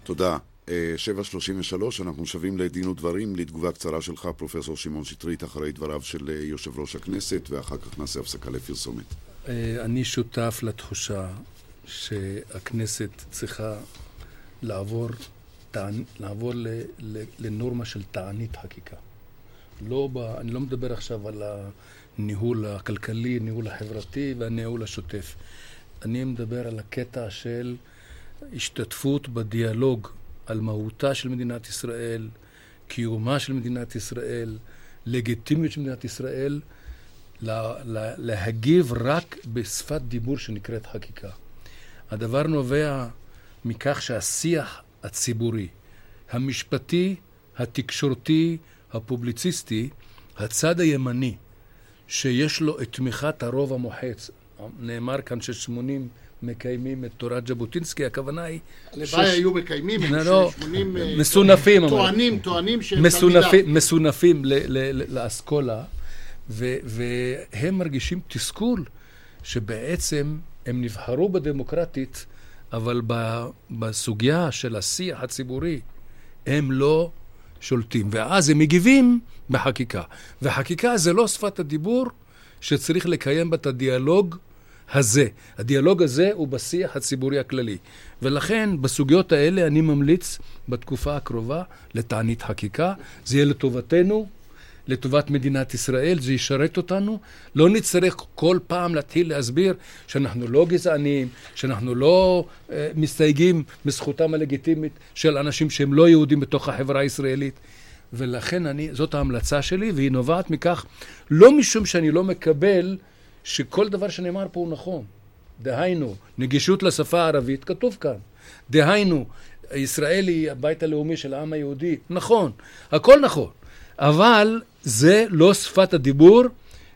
תודה. 7.33, אה, אנחנו שבים לדין ודברים, לתגובה קצרה שלך, פרופסור שמעון שטרית, אחרי דבריו של אה, יושב ראש הכנסת, ואחר כך נעשה הפסקה לפרסומת. אה, אני שותף לתחושה שהכנסת צריכה לעבור, תענ... לעבור ל... ל... לנורמה של תענית חקיקה. לא ב... אני לא מדבר עכשיו על הניהול הכלכלי, הניהול החברתי והניהול השוטף. אני מדבר על הקטע של השתתפות בדיאלוג על מהותה של מדינת ישראל, קיומה של מדינת ישראל, לגיטימיות של מדינת ישראל, לה, לה, להגיב רק בשפת דיבור שנקראת חקיקה. הדבר נובע מכך שהשיח הציבורי, המשפטי, התקשורתי, הפובליציסטי, הצד הימני, שיש לו את תמיכת הרוב המוחץ, נאמר כאן ששמונים מקיימים את תורת ז'בוטינסקי, הכוונה היא... הלוואי היו מקיימים, הם לא, שמונים... אה, מסונפים. טוענים, טוענים שהם תלמידיו. מסונפים לאסכולה, והם מרגישים תסכול שבעצם הם נבחרו בדמוקרטית, אבל בסוגיה של השיח הציבורי הם לא שולטים, ואז הם מגיבים בחקיקה. וחקיקה זה לא שפת הדיבור שצריך לקיים בה את הדיאלוג הזה. הדיאלוג הזה הוא בשיח הציבורי הכללי. ולכן בסוגיות האלה אני ממליץ בתקופה הקרובה לתענית חקיקה. זה יהיה לטובתנו, לטובת מדינת ישראל, זה ישרת אותנו. לא נצטרך כל פעם להתחיל להסביר שאנחנו לא גזענים, שאנחנו לא אה, מסתייגים מזכותם הלגיטימית של אנשים שהם לא יהודים בתוך החברה הישראלית. ולכן אני, זאת ההמלצה שלי, והיא נובעת מכך, לא משום שאני לא מקבל שכל דבר שנאמר פה הוא נכון. דהיינו, נגישות לשפה הערבית, כתוב כאן. דהיינו, ישראל היא הבית הלאומי של העם היהודי, נכון, הכל נכון. אבל זה לא שפת הדיבור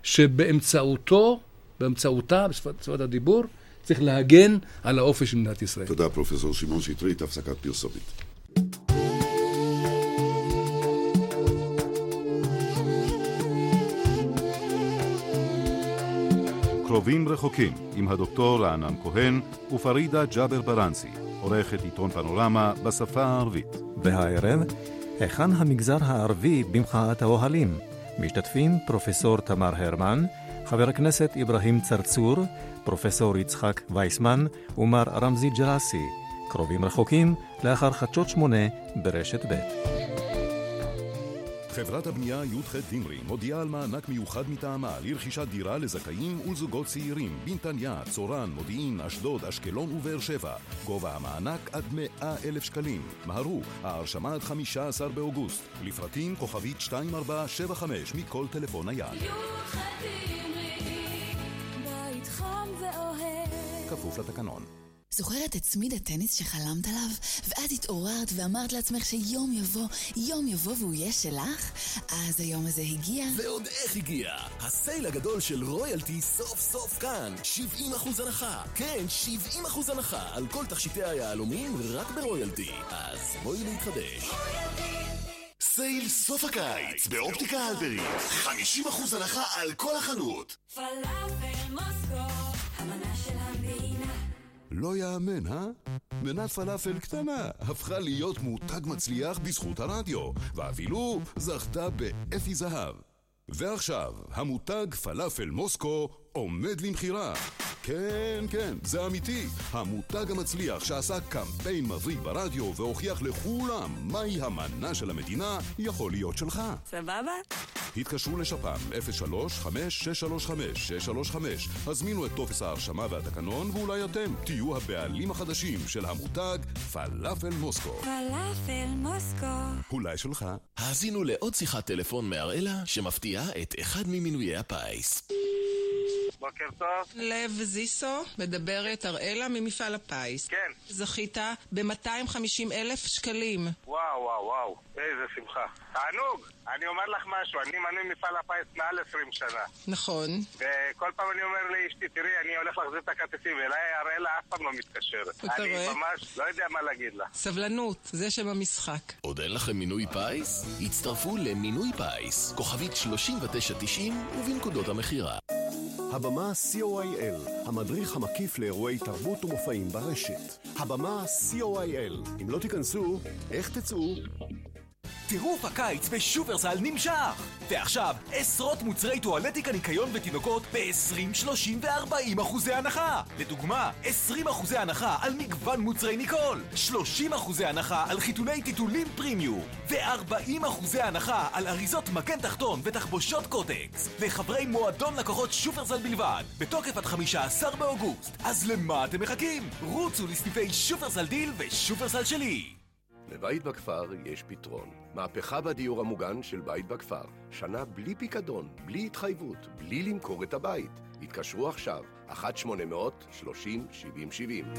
שבאמצעותו, באמצעותה, בשפת הדיבור, צריך להגן על האופי של מדינת ישראל. תודה, פרופסור שמעון שטרית, הפסקת פרסומת. קרובים רחוקים עם הדוקטור רענן כהן ופרידה ג'אבר ברנסי, עורכת עיתון פנורמה בשפה הערבית. והערב, היכן המגזר הערבי במחאת האוהלים? משתתפים פרופסור תמר הרמן, חבר הכנסת אברהים צרצור, פרופסור יצחק וייסמן ומר רמזי ג'רסי. קרובים רחוקים לאחר חדשות שמונה ברשת ב'. חברת הבנייה י"ח דמרי מודיעה על מענק מיוחד מטעמה לרכישת דירה לזכאים ולזוגות צעירים בנתניה, צורן, מודיעין, אשדוד, אשקלון ובאר שבע. גובה המענק עד 100 אלף שקלים. מהרו, ההרשמה עד 15 באוגוסט. לפרטים כוכבית 2475 מכל טלפון נייד. י"ח דמרי, בית חם ואוהב. כפוף לתקנון. זוכרת את צמיד הטניס שחלמת עליו? ואת התעוררת ואמרת לעצמך שיום יבוא, יום יבוא והוא יהיה שלך? אז היום הזה הגיע. ועוד איך הגיע! הסייל הגדול של רויאלטי סוף סוף כאן. 70% הנחה. כן, 70% הנחה על כל תכשיטי היהלומים רק ברויאלטי. אז בואי להתחדש. סייל סוף הקיץ באופטיקה אלברית. 50% הנחה על כל החנות. פלאפל מוסקו, המנה של המדינה. לא יאמן, אה? מנת פלאפל קטנה הפכה להיות מותג מצליח בזכות הרדיו, ואפילו זכתה באפי זהב. ועכשיו, המותג פלאפל מוסקו עומד למכירה. כן, כן, זה אמיתי. המותג המצליח שעשה קמפיין מבריק ברדיו והוכיח לכולם מהי המנה של המדינה, יכול להיות שלך. סבבה? התקשרו לשפ"ם 03-5635-635 הזמינו את טופס ההרשמה והתקנון ואולי אתם תהיו הבעלים החדשים של המותג פלאפל מוסקו. פלאפל מוסקו. אולי שלך. האזינו לעוד שיחת טלפון מאראלה שמפתיעה את אחד ממינויי הפיס. בוקר טוב. לב זיסו, מדברת אראלה ממפעל הפיס. כן. זכית ב-250 אלף שקלים. וואו, וואו, וואו, איזה שמחה. תענוג! אני אומר לך משהו, אני מנוי מפעל הפיס מעל 20 שנה. נכון. וכל פעם אני אומר לאשתי, תראי, אני הולך להחזיר את הכרטיסים, ואליי הראלה אף פעם לא מתקשרת. אתה אני רואה? ממש לא יודע מה להגיד לה. סבלנות, זה שם המשחק. עוד אין לכם מינוי פיס? הצטרפו למינוי פיס, כוכבית 3990 ובנקודות המכירה. הבמה co.il, המדריך המקיף לאירועי תרבות ומופעים ברשת. הבמה co.il, אם לא תיכנסו, איך תצאו? טירוף הקיץ בשופרסל נמשך! ועכשיו, עשרות מוצרי טואלטיקה, ניקיון ותינוקות ב-20, 30 ו-40 אחוזי הנחה! לדוגמה, 20 אחוזי הנחה על מגוון מוצרי ניקול, 30 אחוזי הנחה על חיתולי טיטולים פרימיום, ו-40 אחוזי הנחה על אריזות מגני תחתון ותחבושות קוטקס, לחברי מועדון לקוחות שופרסל בלבד, בתוקף עד 15 באוגוסט. אז למה אתם מחכים? רוצו לסניפי שופרסל דיל ושופרסל שלי! לבית בכפר יש פתרון. מהפכה בדיור המוגן של בית בכפר. שנה בלי פיקדון, בלי התחייבות, בלי למכור את הבית. התקשרו עכשיו, 1-800-30-70-70.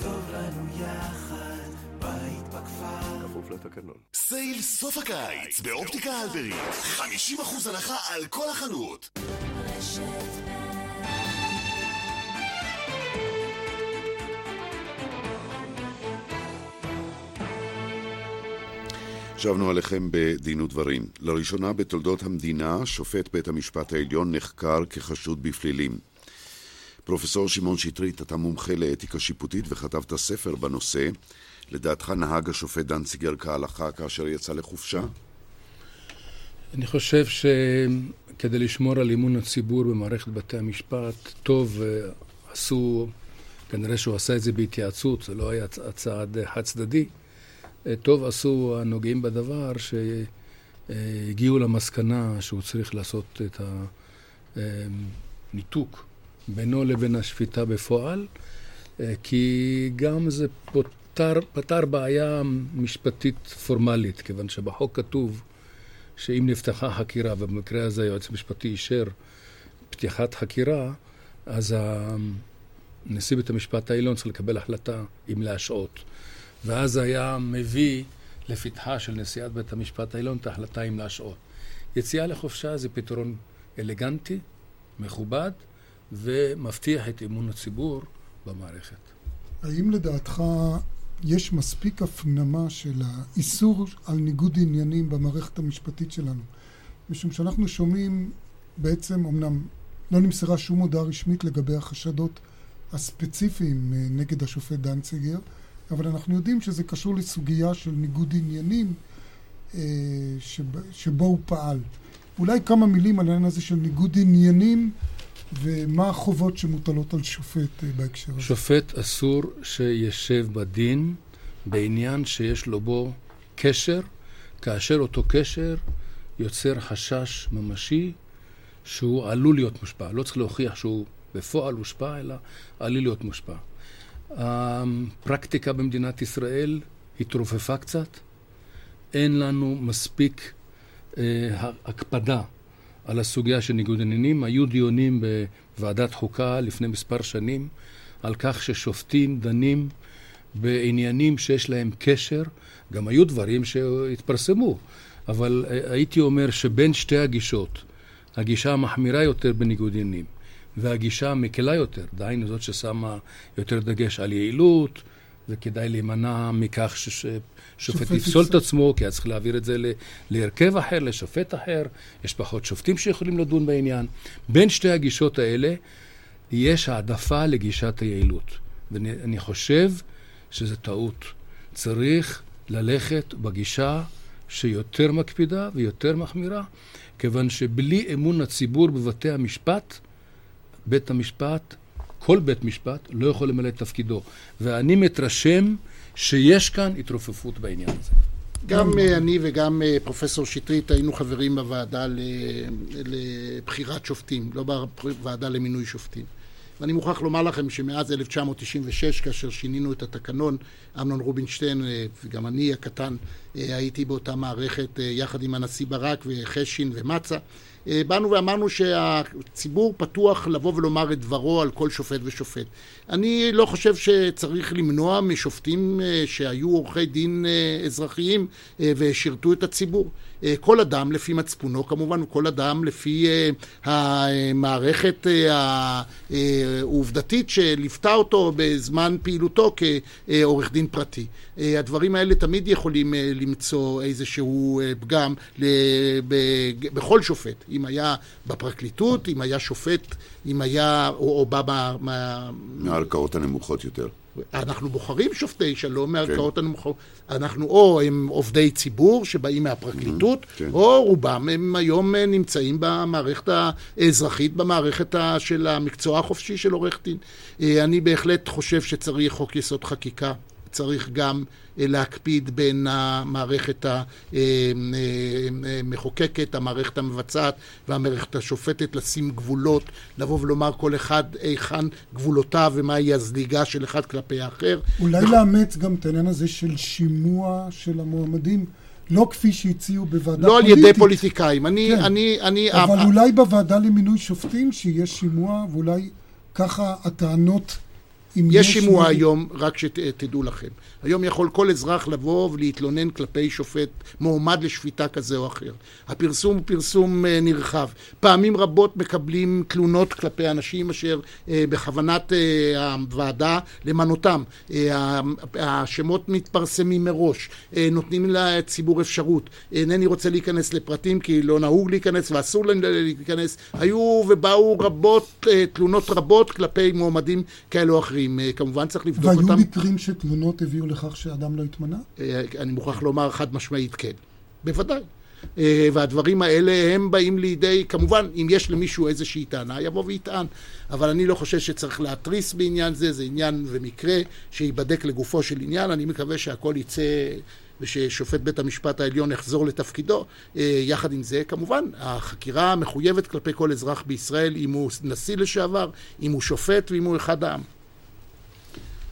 טוב לנו יחד, בית בכפר. כפוף לתקנון. סייל סוף הקיץ באופטיקה אלברית. 50% הנחה על כל החנות. רשת שבנו עליכם בדין ודברים. לראשונה בתולדות המדינה, שופט בית המשפט העליון נחקר כחשוד בפלילים. פרופסור שמעון שטרית, אתה מומחה לאתיקה שיפוטית וכתבת ספר בנושא. לדעתך נהג השופט דנציגר כהלכה כאשר יצא לחופשה? אני חושב שכדי לשמור על אמון הציבור במערכת בתי המשפט, טוב עשו, כנראה שהוא עשה את זה בהתייעצות, זה לא היה צעד חד צדדי, טוב עשו הנוגעים בדבר שהגיעו למסקנה שהוא צריך לעשות את הניתוק בינו לבין השפיטה בפועל, כי גם זה פותר, פתר בעיה משפטית פורמלית, כיוון שבחוק כתוב שאם נפתחה חקירה, ובמקרה הזה היועץ המשפטי אישר פתיחת חקירה, אז נשיא בית המשפט העליון צריך לקבל החלטה אם להשעות. ואז היה מביא לפתחה של נשיאת בית המשפט העליון את ההחלטה אם להשעות. יציאה לחופשה זה פתרון אלגנטי, מכובד, ומבטיח את אמון הציבור במערכת. האם לדעתך יש מספיק הפנמה של האיסור על ניגוד עניינים במערכת המשפטית שלנו? משום שאנחנו שומעים בעצם, אמנם לא נמסרה שום הודעה רשמית לגבי החשדות הספציפיים אה, נגד השופט דנציגר, אבל אנחנו יודעים שזה קשור לסוגיה של ניגוד עניינים אה, שבו הוא פעל. אולי כמה מילים על העניין הזה של ניגוד עניינים ומה החובות שמוטלות על שופט אה, בהקשר הזה. שופט אסור שישב בדין בעניין שיש לו בו קשר, כאשר אותו קשר יוצר חשש ממשי שהוא עלול להיות מושפע. לא צריך להוכיח שהוא בפועל הושפע, אלא עלול להיות מושפע. הפרקטיקה במדינת ישראל התרופפה קצת. אין לנו מספיק אה, הקפדה על הסוגיה של ניגוד עניינים. היו דיונים בוועדת חוקה לפני מספר שנים על כך ששופטים דנים בעניינים שיש להם קשר. גם היו דברים שהתפרסמו, אבל אה, הייתי אומר שבין שתי הגישות, הגישה המחמירה יותר בניגוד עניינים והגישה המקלה יותר, דהיינו זאת ששמה יותר דגש על יעילות, וכדאי להימנע מכך ששופט יפסול את עצמו, כי היה צריך להעביר את זה להרכב אחר, לשופט אחר, יש פחות שופטים שיכולים לדון בעניין. בין שתי הגישות האלה יש העדפה לגישת היעילות. ואני חושב שזו טעות. צריך ללכת בגישה שיותר מקפידה ויותר מחמירה, כיוון שבלי אמון הציבור בבתי המשפט, בית המשפט, כל בית משפט, לא יכול למלא את תפקידו. ואני מתרשם שיש כאן התרופפות בעניין הזה. גם אה, אני וגם אה, פרופסור שטרית היינו חברים בוועדה לבחירת שופטים, לא בוועדה למינוי שופטים. ואני מוכרח לומר לכם שמאז 1996, כאשר שינינו את התקנון, אמנון רובינשטיין אה, וגם אני הקטן הייתי באותה מערכת יחד עם הנשיא ברק וחשין ומצה. אה, באנו ואמרנו שהציבור פתוח לבוא ולומר את דברו על כל שופט ושופט. אני לא חושב שצריך למנוע משופטים אה, שהיו עורכי דין אה, אזרחיים ושירתו את הציבור. כל אדם לפי מצפונו כמובן, וכל אדם לפי המערכת העובדתית שליוותה אותו בזמן פעילותו כעורך דין פרטי. הדברים האלה תמיד יכולים למצוא איזשהו פגם בכל שופט. אם היה בפרקליטות, אם היה שופט, אם היה, או, בא מה... מה... מהערכאות הנמוכות יותר. אנחנו בוחרים שופטי שלום מהערכאות כן. הנמוכות. אנחנו או הם עובדי ציבור שבאים מהפרקליטות, mm-hmm, כן. או רובם הם היום נמצאים במערכת האזרחית, במערכת של המקצוע החופשי של עורך דין. אה, אני בהחלט חושב שצריך חוק יסוד חקיקה. צריך גם אה, להקפיד בין המערכת המחוקקת, המערכת המבצעת והמערכת השופטת, לשים גבולות, לבוא ולומר כל אחד היכן גבולותיו ומהי הזליגה של אחד כלפי האחר. אולי וכ... לאמץ גם את העניין הזה של שימוע של המועמדים. לא כפי שהציעו בוועדה לא פוליטית. לא על ידי פוליטיקאים. אני, כן. אני, אני... אבל אה, אולי בוועדה למינוי שופטים, שיהיה שימוע, ואולי ככה הטענות... יש שימוע היום, רק שתדעו לכם. היום יכול כל אזרח לבוא ולהתלונן כלפי שופט מועמד לשפיטה כזה או אחר. הפרסום הוא פרסום אה, נרחב. פעמים רבות מקבלים תלונות כלפי אנשים אשר אה, בכוונת אה, הוועדה למנותם. השמות מתפרסמים מראש, נותנים לציבור אפשרות. אינני רוצה להיכנס לפרטים כי לא נהוג להיכנס ואסור להיכנס. היו ובאו רבות, תלונות רבות כלפי מועמדים כאלו או אחרים. כמובן צריך לבדוק והיו אותם. והיו מקרים שתלונות הביאו לכך שאדם לא התמנה? אה, אני מוכרח לומר חד משמעית כן. בוודאי. אה, והדברים האלה הם באים לידי, כמובן, אם יש למישהו איזושהי טענה, יבוא ויטען. אבל אני לא חושב שצריך להתריס בעניין זה, זה עניין ומקרה שייבדק לגופו של עניין. אני מקווה שהכל יצא וששופט בית המשפט העליון יחזור לתפקידו. אה, יחד עם זה, כמובן, החקירה מחויבת כלפי כל אזרח בישראל, אם הוא נשיא לשעבר, אם הוא שופט ואם הוא אחד העם.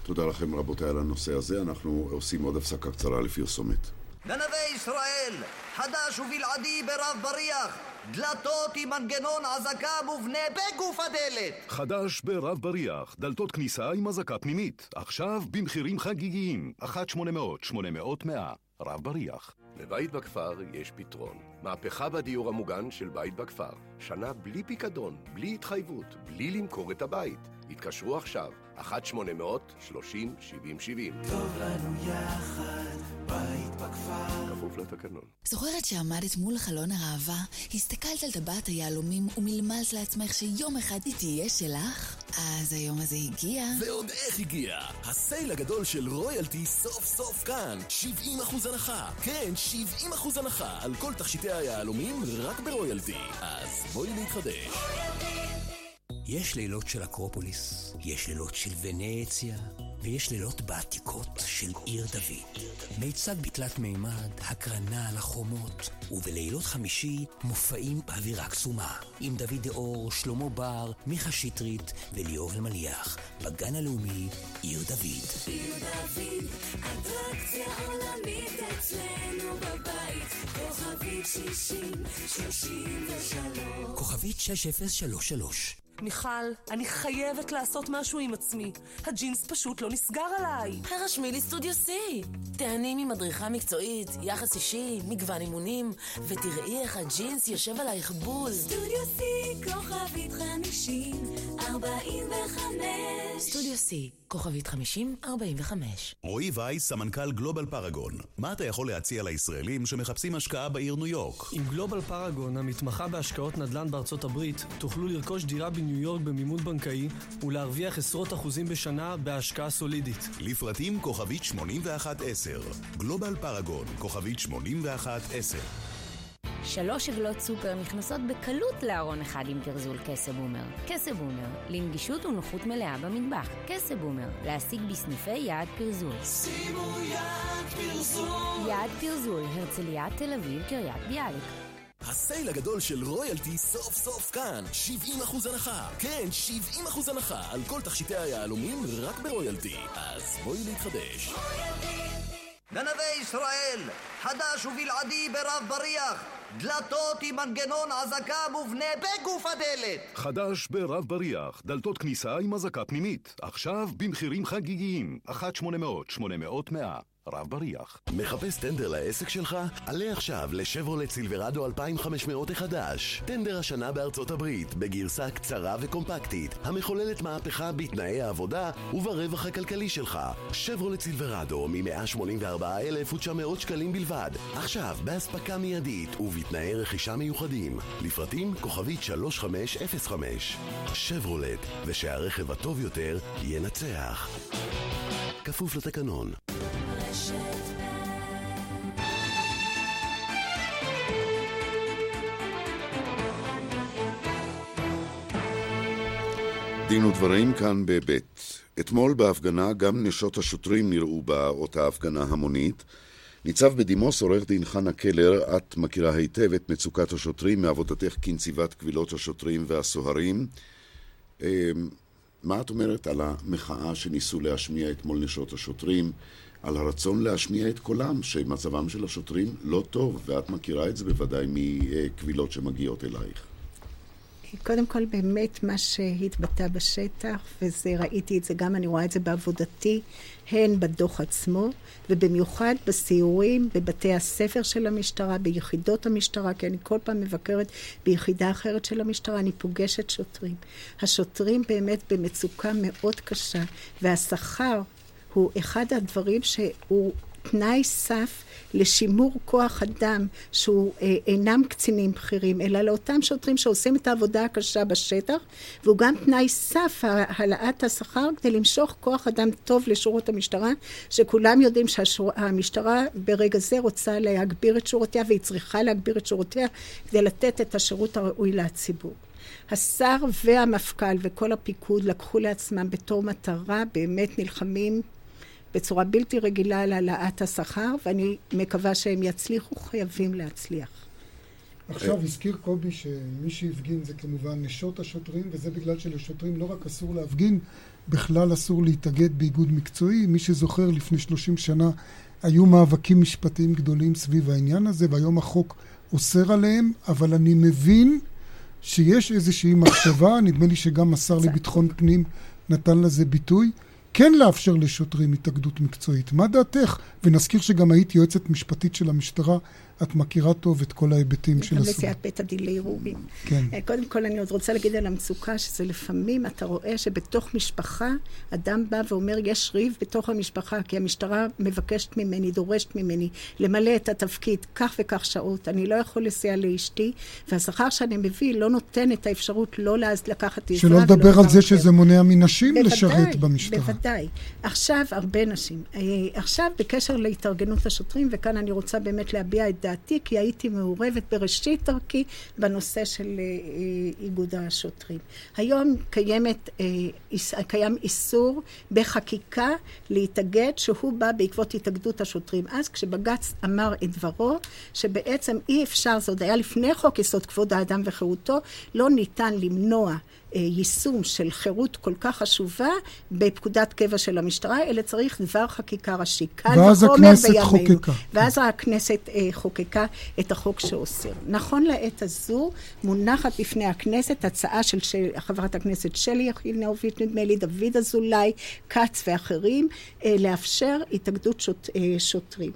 תודה לכם רבותיי על הנושא הזה. אנחנו עושים עוד הפסקה קצרה לפרסומת. גנבי ישראל, חדש ובלעדי ברב בריח, דלתות עם מנגנון אזעקה מובנה בגוף הדלת. חדש ברב בריח, דלתות כניסה עם אזעקה פנימית, עכשיו במחירים חגיגיים, 1-800-800-100, רב בריח. לבית בכפר יש פתרון. מהפכה בדיור המוגן של בית בכפר. שנה בלי פיקדון, בלי התחייבות, בלי למכור את הבית. התקשרו עכשיו, 1-800-30-70-70. טוב לנו יחד, בית בכפר. כפוף לתקנון. זוכרת שעמדת מול חלון הראווה, הסתכלת על טבעת היהלומים ומלמלת לעצמך שיום אחד היא תהיה שלך? אז היום הזה הגיע. ועוד איך הגיע! הסייל הגדול של רויאלטי סוף סוף כאן! 70% הנחה! כן, 70% הנחה על כל תכשיטי היהלומים רק ברויאלטי. אז בואי להתחדש. יש לילות של אקרופוליס, יש לילות של ונציה, ויש לילות בעתיקות של עיר דוד. מיצג בתלת מימד, הקרנה על החומות, ובלילות חמישי מופעים באווירה קסומה. עם דוד דאור, שלמה בר, מיכה שטרית וליאור אלמליח, בגן הלאומי עיר דוד. עיר דוד, אטרקציה עולמית אצלנו בבית, כוכבית 60, 33. כוכבית 6033 מיכל, אני חייבת לעשות משהו עם עצמי. הג'ינס פשוט לא נסגר עליי. הרשמי לי סטודיו C. תהני ממדריכה מקצועית, יחס אישי, מגוון אימונים, ותראי איך הג'ינס יושב עלייך בול. סטודיו C, כוכבית 50, 45. סטודיו C, כוכבית 50, 45. רועי וייס, סמנכ"ל גלובל פרגון. מה אתה יכול להציע לישראלים שמחפשים השקעה בעיר ניו יורק? עם גלובל פרגון, המתמחה בהשקעות נדל"ן בארצות הברית, תוכלו לרכוש דירה בניו יורק במימון בנקאי ולהרוויח עשרות אחוזים בשנה בהשקעה סולידית. לפרטים כוכבית 8110. גלובל פרגון, כוכבית 8110. שלוש עגלות סופר נכנסות בקלות לארון אחד עם גרזול כסה בומר. כסה בומר, לנגישות ונוחות מלאה במטבח. כסה בומר, להשיג בסניפי יעד פרזול. שימו יעד פרזול. יעד פרזול, הרצליה, תל אביב, קריית ביאליק. הסייל הגדול של רויאלטי סוף סוף כאן, 70% הנחה. כן, 70% הנחה על כל תכשיטי היהלומים רק ברויאלטי. אז בואי להתחדש. גנבי ישראל, חדש ובלעדי ברב בריח, דלתות עם מנגנון אזעקה מובנה בגוף הדלת. חדש ברב בריח, דלתות כניסה עם אזעקה פנימית, עכשיו במחירים חגיגיים, 1-800-800-100, רב בריח. מחפש טנדר לעסק שלך? עלה עכשיו לשברולט סילברדו 2500 החדש. טנדר השנה בארצות הברית, בגרסה קצרה וקומפקטית, המחוללת מהפכה בתנאי העבודה וברווח הכלכלי שלך. שברולט סילברדו מ-184,900 שקלים בלבד. עכשיו, באספקה מיידית ובתנאי רכישה מיוחדים. לפרטים כוכבית 3505. שברולט, ושהרכב הטוב יותר ינצח. כפוף לתקנון. דין ודברים כאן בבית. אתמול בהפגנה גם נשות השוטרים נראו באותה הפגנה המונית. ניצב בדימוס עורך דין חנה קלר, את מכירה היטב את מצוקת השוטרים מעבודתך כנציבת קבילות השוטרים והסוהרים. מה את אומרת על המחאה שניסו להשמיע אתמול נשות השוטרים, על הרצון להשמיע את קולם, שמצבם של השוטרים לא טוב, ואת מכירה את זה בוודאי מקבילות שמגיעות אלייך. קודם כל, באמת מה שהתבטא בשטח, וראיתי את זה גם, אני רואה את זה בעבודתי, הן בדוח עצמו, ובמיוחד בסיורים בבתי הספר של המשטרה, ביחידות המשטרה, כי אני כל פעם מבקרת ביחידה אחרת של המשטרה, אני פוגשת שוטרים. השוטרים באמת במצוקה מאוד קשה, והשכר הוא אחד הדברים שהוא תנאי סף לשימור כוח אדם שהוא אה, אינם קצינים בכירים, אלא לאותם שוטרים שעושים את העבודה הקשה בשטח, והוא גם תנאי סף העלאת השכר כדי למשוך כוח אדם טוב לשורות המשטרה, שכולם יודעים שהמשטרה ברגע זה רוצה להגביר את שורותיה והיא צריכה להגביר את שורותיה כדי לתת את השירות הראוי לציבור. השר והמפכ"ל וכל הפיקוד לקחו לעצמם בתור מטרה, באמת נלחמים בצורה בלתי רגילה על העלאת השכר, ואני מקווה שהם יצליחו, חייבים להצליח. עכשיו הזכיר קובי שמי שהפגין זה כמובן נשות השוטרים, וזה בגלל שלשוטרים לא רק אסור להפגין, בכלל אסור להתאגד באיגוד מקצועי. מי שזוכר, לפני 30 שנה היו מאבקים משפטיים גדולים סביב העניין הזה, והיום החוק אוסר עליהם, אבל אני מבין שיש איזושהי מחשבה, נדמה לי שגם השר לביטחון פנים נתן לזה ביטוי, כן לאפשר לשוטרים התאגדות מקצועית. מה דעתך? ונזכיר שגם היית יועצת משפטית של המשטרה את מכירה טוב את כל ההיבטים של הסוגיה. גם נשיאת בית הדין לערעורים. כן. אה, קודם כל, אני עוד רוצה להגיד על המצוקה, שזה לפעמים, אתה רואה שבתוך משפחה, אדם בא ואומר, יש ריב בתוך המשפחה, כי המשטרה מבקשת ממני, דורשת ממני, למלא את התפקיד כך וכך שעות, אני לא יכול לסייע לאשתי, והשכר שאני מביא לא נותן את האפשרות לא לקחת עזרה שלא לדבר על זה שזה מונע מנשים לשרת במשטרה. בוודאי. עכשיו, הרבה נשים. אה, עכשיו, בקשר להתארגנות השוטרים, וכאן אני רוצה באמת להביע את דעתי, כי הייתי מעורבת בראשית דרכי בנושא של אה, אה, איגוד השוטרים. היום קיימת, אה, קיים איסור בחקיקה להתאגד, שהוא בא בעקבות התאגדות השוטרים. אז כשבג"ץ אמר את דברו, שבעצם אי אפשר, זה עוד היה לפני חוק יסוד כבוד האדם וחירותו, לא ניתן למנוע יישום של חירות כל כך חשובה בפקודת קבע של המשטרה, אלא צריך דבר חקיקה ראשי. ואז הכנסת בימינו. חוקקה. ואז הכנסת אה, חוקקה את החוק שאוסר. נכון לעת הזו מונחת בפני הכנסת הצעה של, של חברת הכנסת שלי יחימוביץ, נדמה לי, דוד אזולאי, כץ ואחרים, אה, לאפשר התאגדות שוט, אה, שוטרים.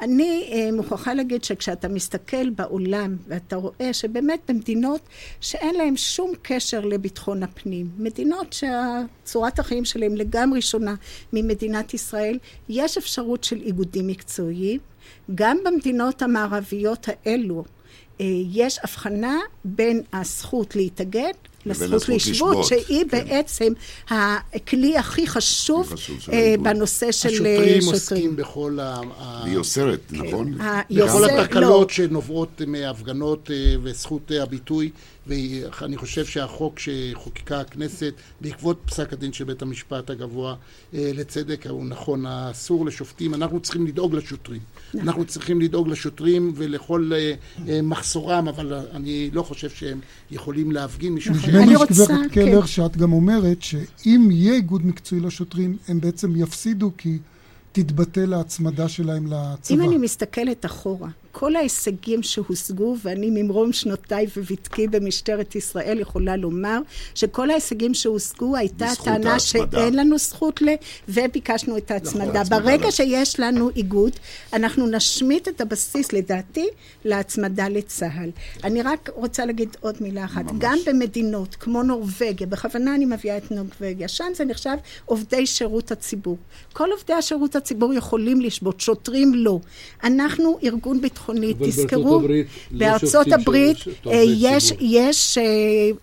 אני אה, מוכרחה להגיד שכשאתה מסתכל בעולם ואתה רואה שבאמת במדינות שאין להן שום קשר לביטחון הפנים, מדינות שצורת החיים שלהן לגמרי שונה ממדינת ישראל, יש אפשרות של איגודים מקצועיים. גם במדינות המערביות האלו אה, יש הבחנה בין הזכות להתאגד לזכות לשבות, שהיא כן. בעצם הכלי הכי חשוב, חשוב אה, בנושא של שוטרים. השוטרים עוסקים בכל ה... היא אוסרת, נכון? בכל התקלות לא. שנובעות מהפגנות אה, וזכות הביטוי. ואני חושב שהחוק שחוקקה הכנסת בעקבות פסק הדין של בית המשפט הגבוה אה, לצדק הוא נכון, אסור לשופטים, אנחנו צריכים לדאוג לשוטרים. נכון. אנחנו צריכים לדאוג לשוטרים ולכל אה, אה, מחסורם, אבל אני לא חושב שהם יכולים להפגין משום נכון. שהם... אני רוצה, גברת קלר, כן. שאת גם אומרת שאם יהיה איגוד מקצועי לשוטרים, הם בעצם יפסידו כי תתבטל ההצמדה שלהם לצבא. אם אני מסתכלת אחורה, כל ההישגים שהושגו, ואני ממרום שנותיי ובתקי במשטרת ישראל יכולה לומר שכל ההישגים שהושגו הייתה טענה שאין לנו זכות ל... וביקשנו את ההצמדה. נכון, ברגע לא. שיש לנו איגוד, אנחנו נשמיט את הבסיס, לדעתי, להצמדה לצה"ל. אני רק רוצה להגיד עוד מילה אחת. ממש. גם במדינות כמו נורבגיה, בכוונה אני מביאה את נורבגיה, שם זה נחשב עובדי שירות הציבור. כל עובדי השירות הציבור יכולים לשבות, שוטרים לא. אנחנו ארגון ביטחון ביטחונית. תזכרו, בארצות הברית לא אה, יש, יש אה,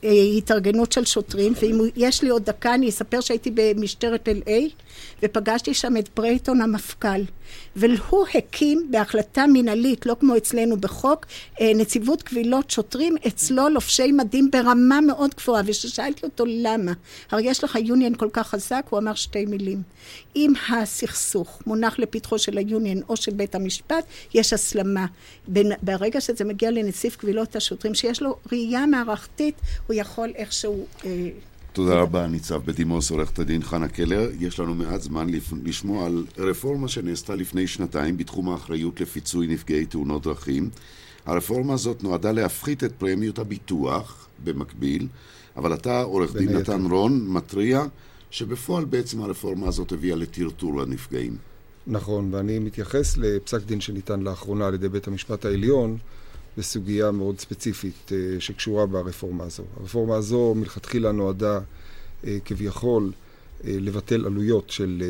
אה, התארגנות של שוטרים, ואם יש לי עוד דקה אני אספר שהייתי במשטרת LA ופגשתי שם את ברייטון המפכ"ל. והוא הקים בהחלטה מינהלית, לא כמו אצלנו בחוק, אה, נציבות קבילות שוטרים, אצלו לובשי מדים ברמה מאוד גבוהה. וכששאלתי אותו למה, הרי יש לך יוניון כל כך חזק, הוא אמר שתי מילים. אם הסכסוך מונח לפתחו של היוניון או של בית המשפט, יש הסלמה. ברגע שזה מגיע לנציב קבילות השוטרים, שיש לו ראייה מערכתית, הוא יכול איכשהו... אה, תודה רבה, ניצב בדימוס, עורכת הדין חנה קלר. יש לנו מעט זמן לשמוע על רפורמה שנעשתה לפני שנתיים בתחום האחריות לפיצוי נפגעי תאונות דרכים. הרפורמה הזאת נועדה להפחית את פרמיות הביטוח במקביל, אבל אתה, עורך דין נתן רון, מתריע שבפועל בעצם הרפורמה הזאת הביאה לטרטור הנפגעים. נכון, ואני מתייחס לפסק דין שניתן לאחרונה על ידי בית המשפט העליון, בסוגיה מאוד ספציפית אה, שקשורה ברפורמה הזו. הרפורמה הזו מלכתחילה נועדה אה, כביכול לבטל עלויות של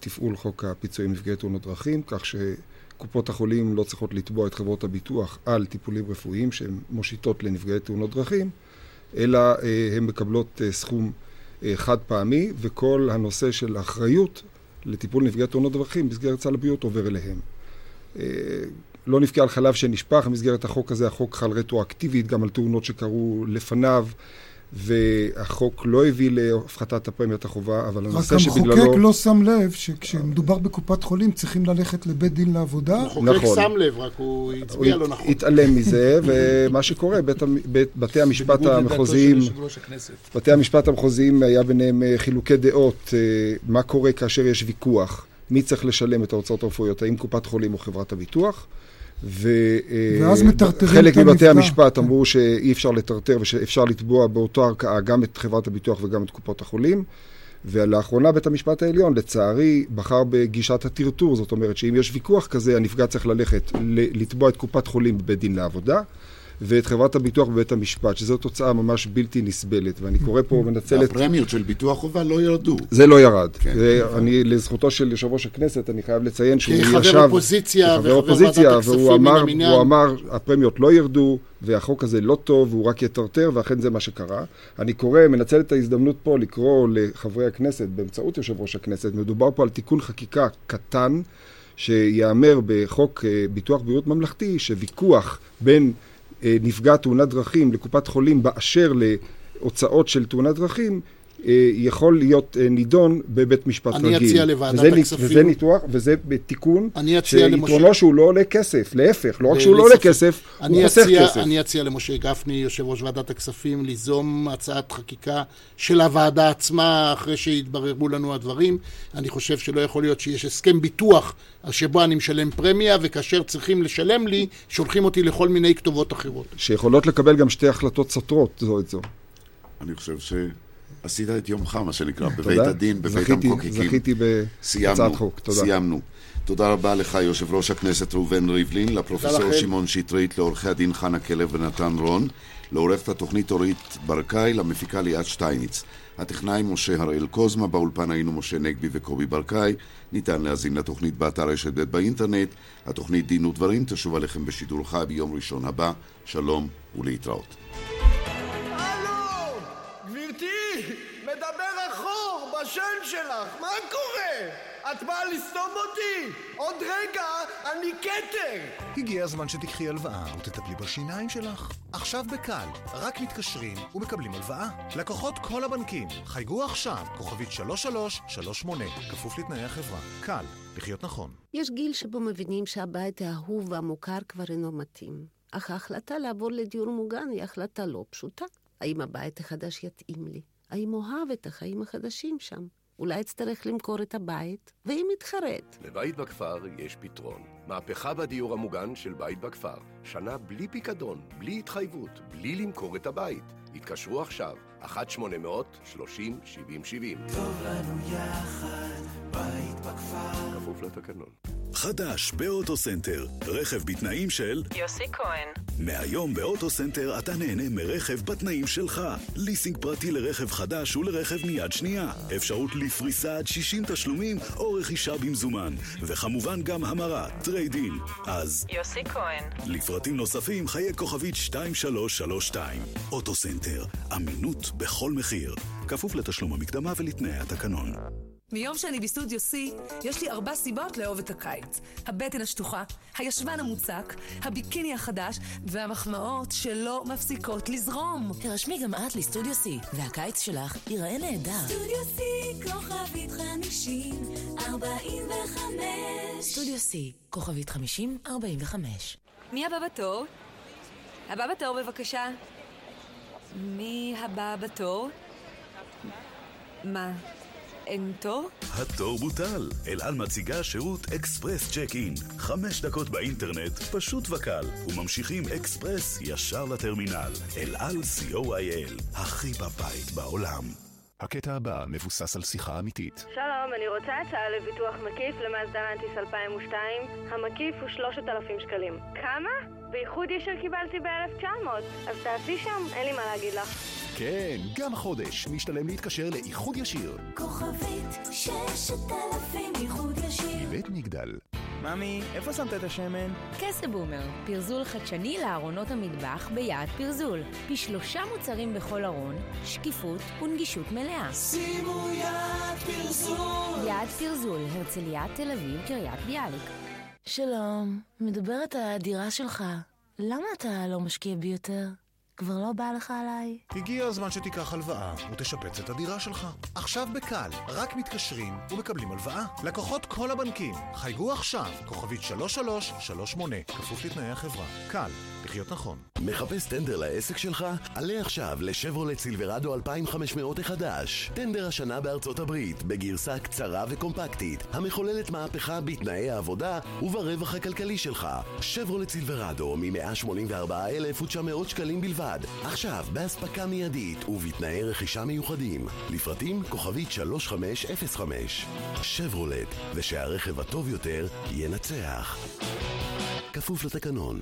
תפעול חוק הפיצויים נפגעי תאונות דרכים, כך שקופות החולים לא צריכות לתבוע את חברות הביטוח על טיפולים רפואיים שהן מושיטות לנפגעי תאונות דרכים, אלא הן מקבלות סכום חד פעמי, וכל הנושא של האחריות לטיפול נפגעי תאונות דרכים במסגרת סל הבריאות עובר אליהם. לא נבכה על חלב שנשפך, במסגרת החוק הזה החוק חל רטרואקטיבית גם על תאונות שקרו לפניו, והחוק לא הביא להפחתת הפרמיית החובה, אבל הנושא שבגללו... רק המחוקק לא שם לב שכשמדובר בקופת חולים צריכים ללכת לבית דין לעבודה. המחוקק נכון. שם לב, רק הוא הצביע לא נכון. הוא התעלם מזה, [LAUGHS] ומה שקורה, בית, בית, בתי המשפט המחוזיים, בתי המשפט המחוזיים היה ביניהם אה, חילוקי דעות, אה, מה קורה כאשר יש ויכוח, מי צריך לשלם את ההוצאות הרפואיות, האם קופת חולים או חברת הביטוח. וחלק מבתי המשפט אמרו שאי אפשר לטרטר ושאפשר לתבוע באותו ערכאה גם את חברת הביטוח וגם את קופות החולים. ולאחרונה בית המשפט העליון, לצערי, בחר בגישת הטרטור, זאת אומרת שאם יש ויכוח כזה, הנפגע צריך ללכת לתבוע את קופת חולים בבית דין לעבודה. ואת חברת הביטוח בבית המשפט, שזו תוצאה ממש בלתי נסבלת, ואני קורא פה ומנצל את... הפרמיות של ביטוח חובה לא ירדו. זה לא ירד. כן. אני, לזכותו של יושב ראש הכנסת, אני חייב לציין שהוא ישב... כחבר אופוזיציה וחבר ועדת הכספים מן המניין. והוא אמר, הפרמיות לא ירדו, והחוק הזה לא טוב, והוא רק יטרטר, ואכן זה מה שקרה. אני קורא, מנצל את ההזדמנות פה לקרוא לחברי הכנסת, באמצעות יושב ראש הכנסת, מדובר פה על תיקון חקיקה קטן, שיאמר בחוק אה, ביטוח בריאות ממלכתי, שוויכוח בין נפגע תאונת דרכים לקופת חולים באשר להוצאות של תאונת דרכים, אה, יכול להיות אה, נידון בבית משפט אני רגיל. אני אציע לוועדת וזה, הכספים... וזה ניתוח, וזה בתיקון, שיתרונו למשה... שהוא לא עולה כסף, להפך, לא רק שהוא לא עולה כסף, הוא חוסך כסף. אני אציע למשה גפני, יושב ראש ועדת הכספים, ליזום הצעת חקיקה של הוועדה עצמה, אחרי שיתבררו לנו הדברים. אני חושב שלא יכול להיות שיש הסכם ביטוח שבו אני משלם פרמיה, וכאשר צריכים לשלם לי, שולחים אותי לכל מיני כתובות אחרות. שיכולות לקבל גם שתי החלטות סותרות זו את זו. אני חושב ש... עשית את יומך, מה שנקרא, בבית הדין, בבית זכיתי, המחוקקים. זכיתי בהצעת חוק, תודה. סיימנו. תודה רבה לך, יושב ראש הכנסת ראובן ריבלין, לפרופסור שמעון שטרית, לעורכי הדין חנה כלב ונתן רון, לעורכת התוכנית אורית ברקאי, למפיקה ליאת שטייניץ. הטכנאי משה הראל קוזמה, באולפן היינו משה נגבי וקובי ברקאי. ניתן להזין לתוכנית באתר רשת ב' באינטרנט. התוכנית דין ודברים תשוב עליכם בשידור חי ביום ראשון הבא. שלום ולהתראות. בשן שלך, מה קורה? את באה לסתום אותי? עוד רגע, אני כתר! הגיע הזמן שתיקחי הלוואה ותטפלי בשיניים שלך. עכשיו בקל, רק מתקשרים ומקבלים הלוואה. לקוחות כל הבנקים, חייגו עכשיו, כוכבית 3338, כפוף לתנאי החברה. קל, לחיות נכון. יש גיל שבו מבינים שהבית האהוב והמוכר כבר אינו מתאים. אך ההחלטה לעבור לדיור מוגן היא החלטה לא פשוטה. האם הבית החדש יתאים לי? האם אוהב את החיים החדשים שם? אולי אצטרך למכור את הבית, ואם יתחרט. לבית בכפר יש פתרון. מהפכה בדיור המוגן של בית בכפר. שנה בלי פיקדון, בלי התחייבות, בלי למכור את הבית. התקשרו עכשיו, 1-800-30-70-70. טוב לנו יחד, בית בכפר. כפוף לתקנון. חדש באוטוסנטר, רכב בתנאים של יוסי כהן. מהיום באוטוסנטר אתה נהנה מרכב בתנאים שלך. ליסינג פרטי לרכב חדש ולרכב מיד שנייה. אפשרות לפריסה עד 60 תשלומים או רכישה במזומן. וכמובן גם המרה, טריידין. אז יוסי כהן. לפרטים נוספים חייגו כוכבית 2332. אוטוסנטר, אמינות בכל מחיר. כפוף לתשלום המקדמה ולתנאי התקנון. מיום שאני בסטודיו C, יש לי ארבע סיבות לאהוב את הקיץ. הבטן השטוחה, הישבן המוצק, הביקיני החדש, והמחמאות שלא מפסיקות לזרום. תרשמי גם את לסטודיו C, והקיץ שלך ייראה נהדר. סטודיו C, כוכבית חמישים, ארבעים וחמש. סטודיו C, כוכבית חמישים, ארבעים וחמש. מי הבא בתור? הבא בתור בבקשה. מי הבא בתור? מה? אין תור? התור בוטל. אל על מציגה שירות אקספרס צ'ק אין. חמש דקות באינטרנט, פשוט וקל. וממשיכים אקספרס ישר לטרמינל. אל על co.il. הכי בבית בעולם. הקטע הבא מבוסס על שיחה אמיתית. שלום, אני רוצה הצעה לביטוח מקיף למאזדה רנטיס 2002. המקיף הוא 3,000 שקלים. כמה? באיחוד ישיר קיבלתי ב-1900. אז תעשי שם, אין לי מה להגיד לך. כן, גם החודש משתלם להתקשר לאיחוד ישיר. כוכבית 6000 איחוד ישיר. בית מגדל. ממי, איפה שמת את השמן? קסבומר, פרזול חדשני לארונות המטבח ביעד פרזול. פי שלושה מוצרים בכל ארון, שקיפות ונגישות מלאה. שימו יד פרזול. יעד פרזול, הרצליה, תל אביב, קריית ביאליק. שלום, מדברת על הדירה שלך. למה אתה לא משקיע בי יותר? כבר לא בא לך עליי? הגיע הזמן שתיקח הלוואה ותשפץ את הדירה שלך. עכשיו בקל, רק מתקשרים ומקבלים הלוואה. לקוחות כל הבנקים, חייגו עכשיו, כוכבית 3338, כפוף לתנאי החברה. קל, לחיות נכון. מחפש טנדר לעסק שלך? עלה עכשיו לשברולט סילברדו 2500 החדש. טנדר השנה בארצות הברית, בגרסה קצרה וקומפקטית, המחוללת מהפכה בתנאי העבודה וברווח הכלכלי שלך. שברולט סילברדו מ-184,900 שקלים בלבד. עכשיו, באספקה מיידית ובתנאי רכישה מיוחדים. לפרטים כוכבית 3505. שברולט, ושהרכב הטוב יותר ינצח. כפוף לתקנון.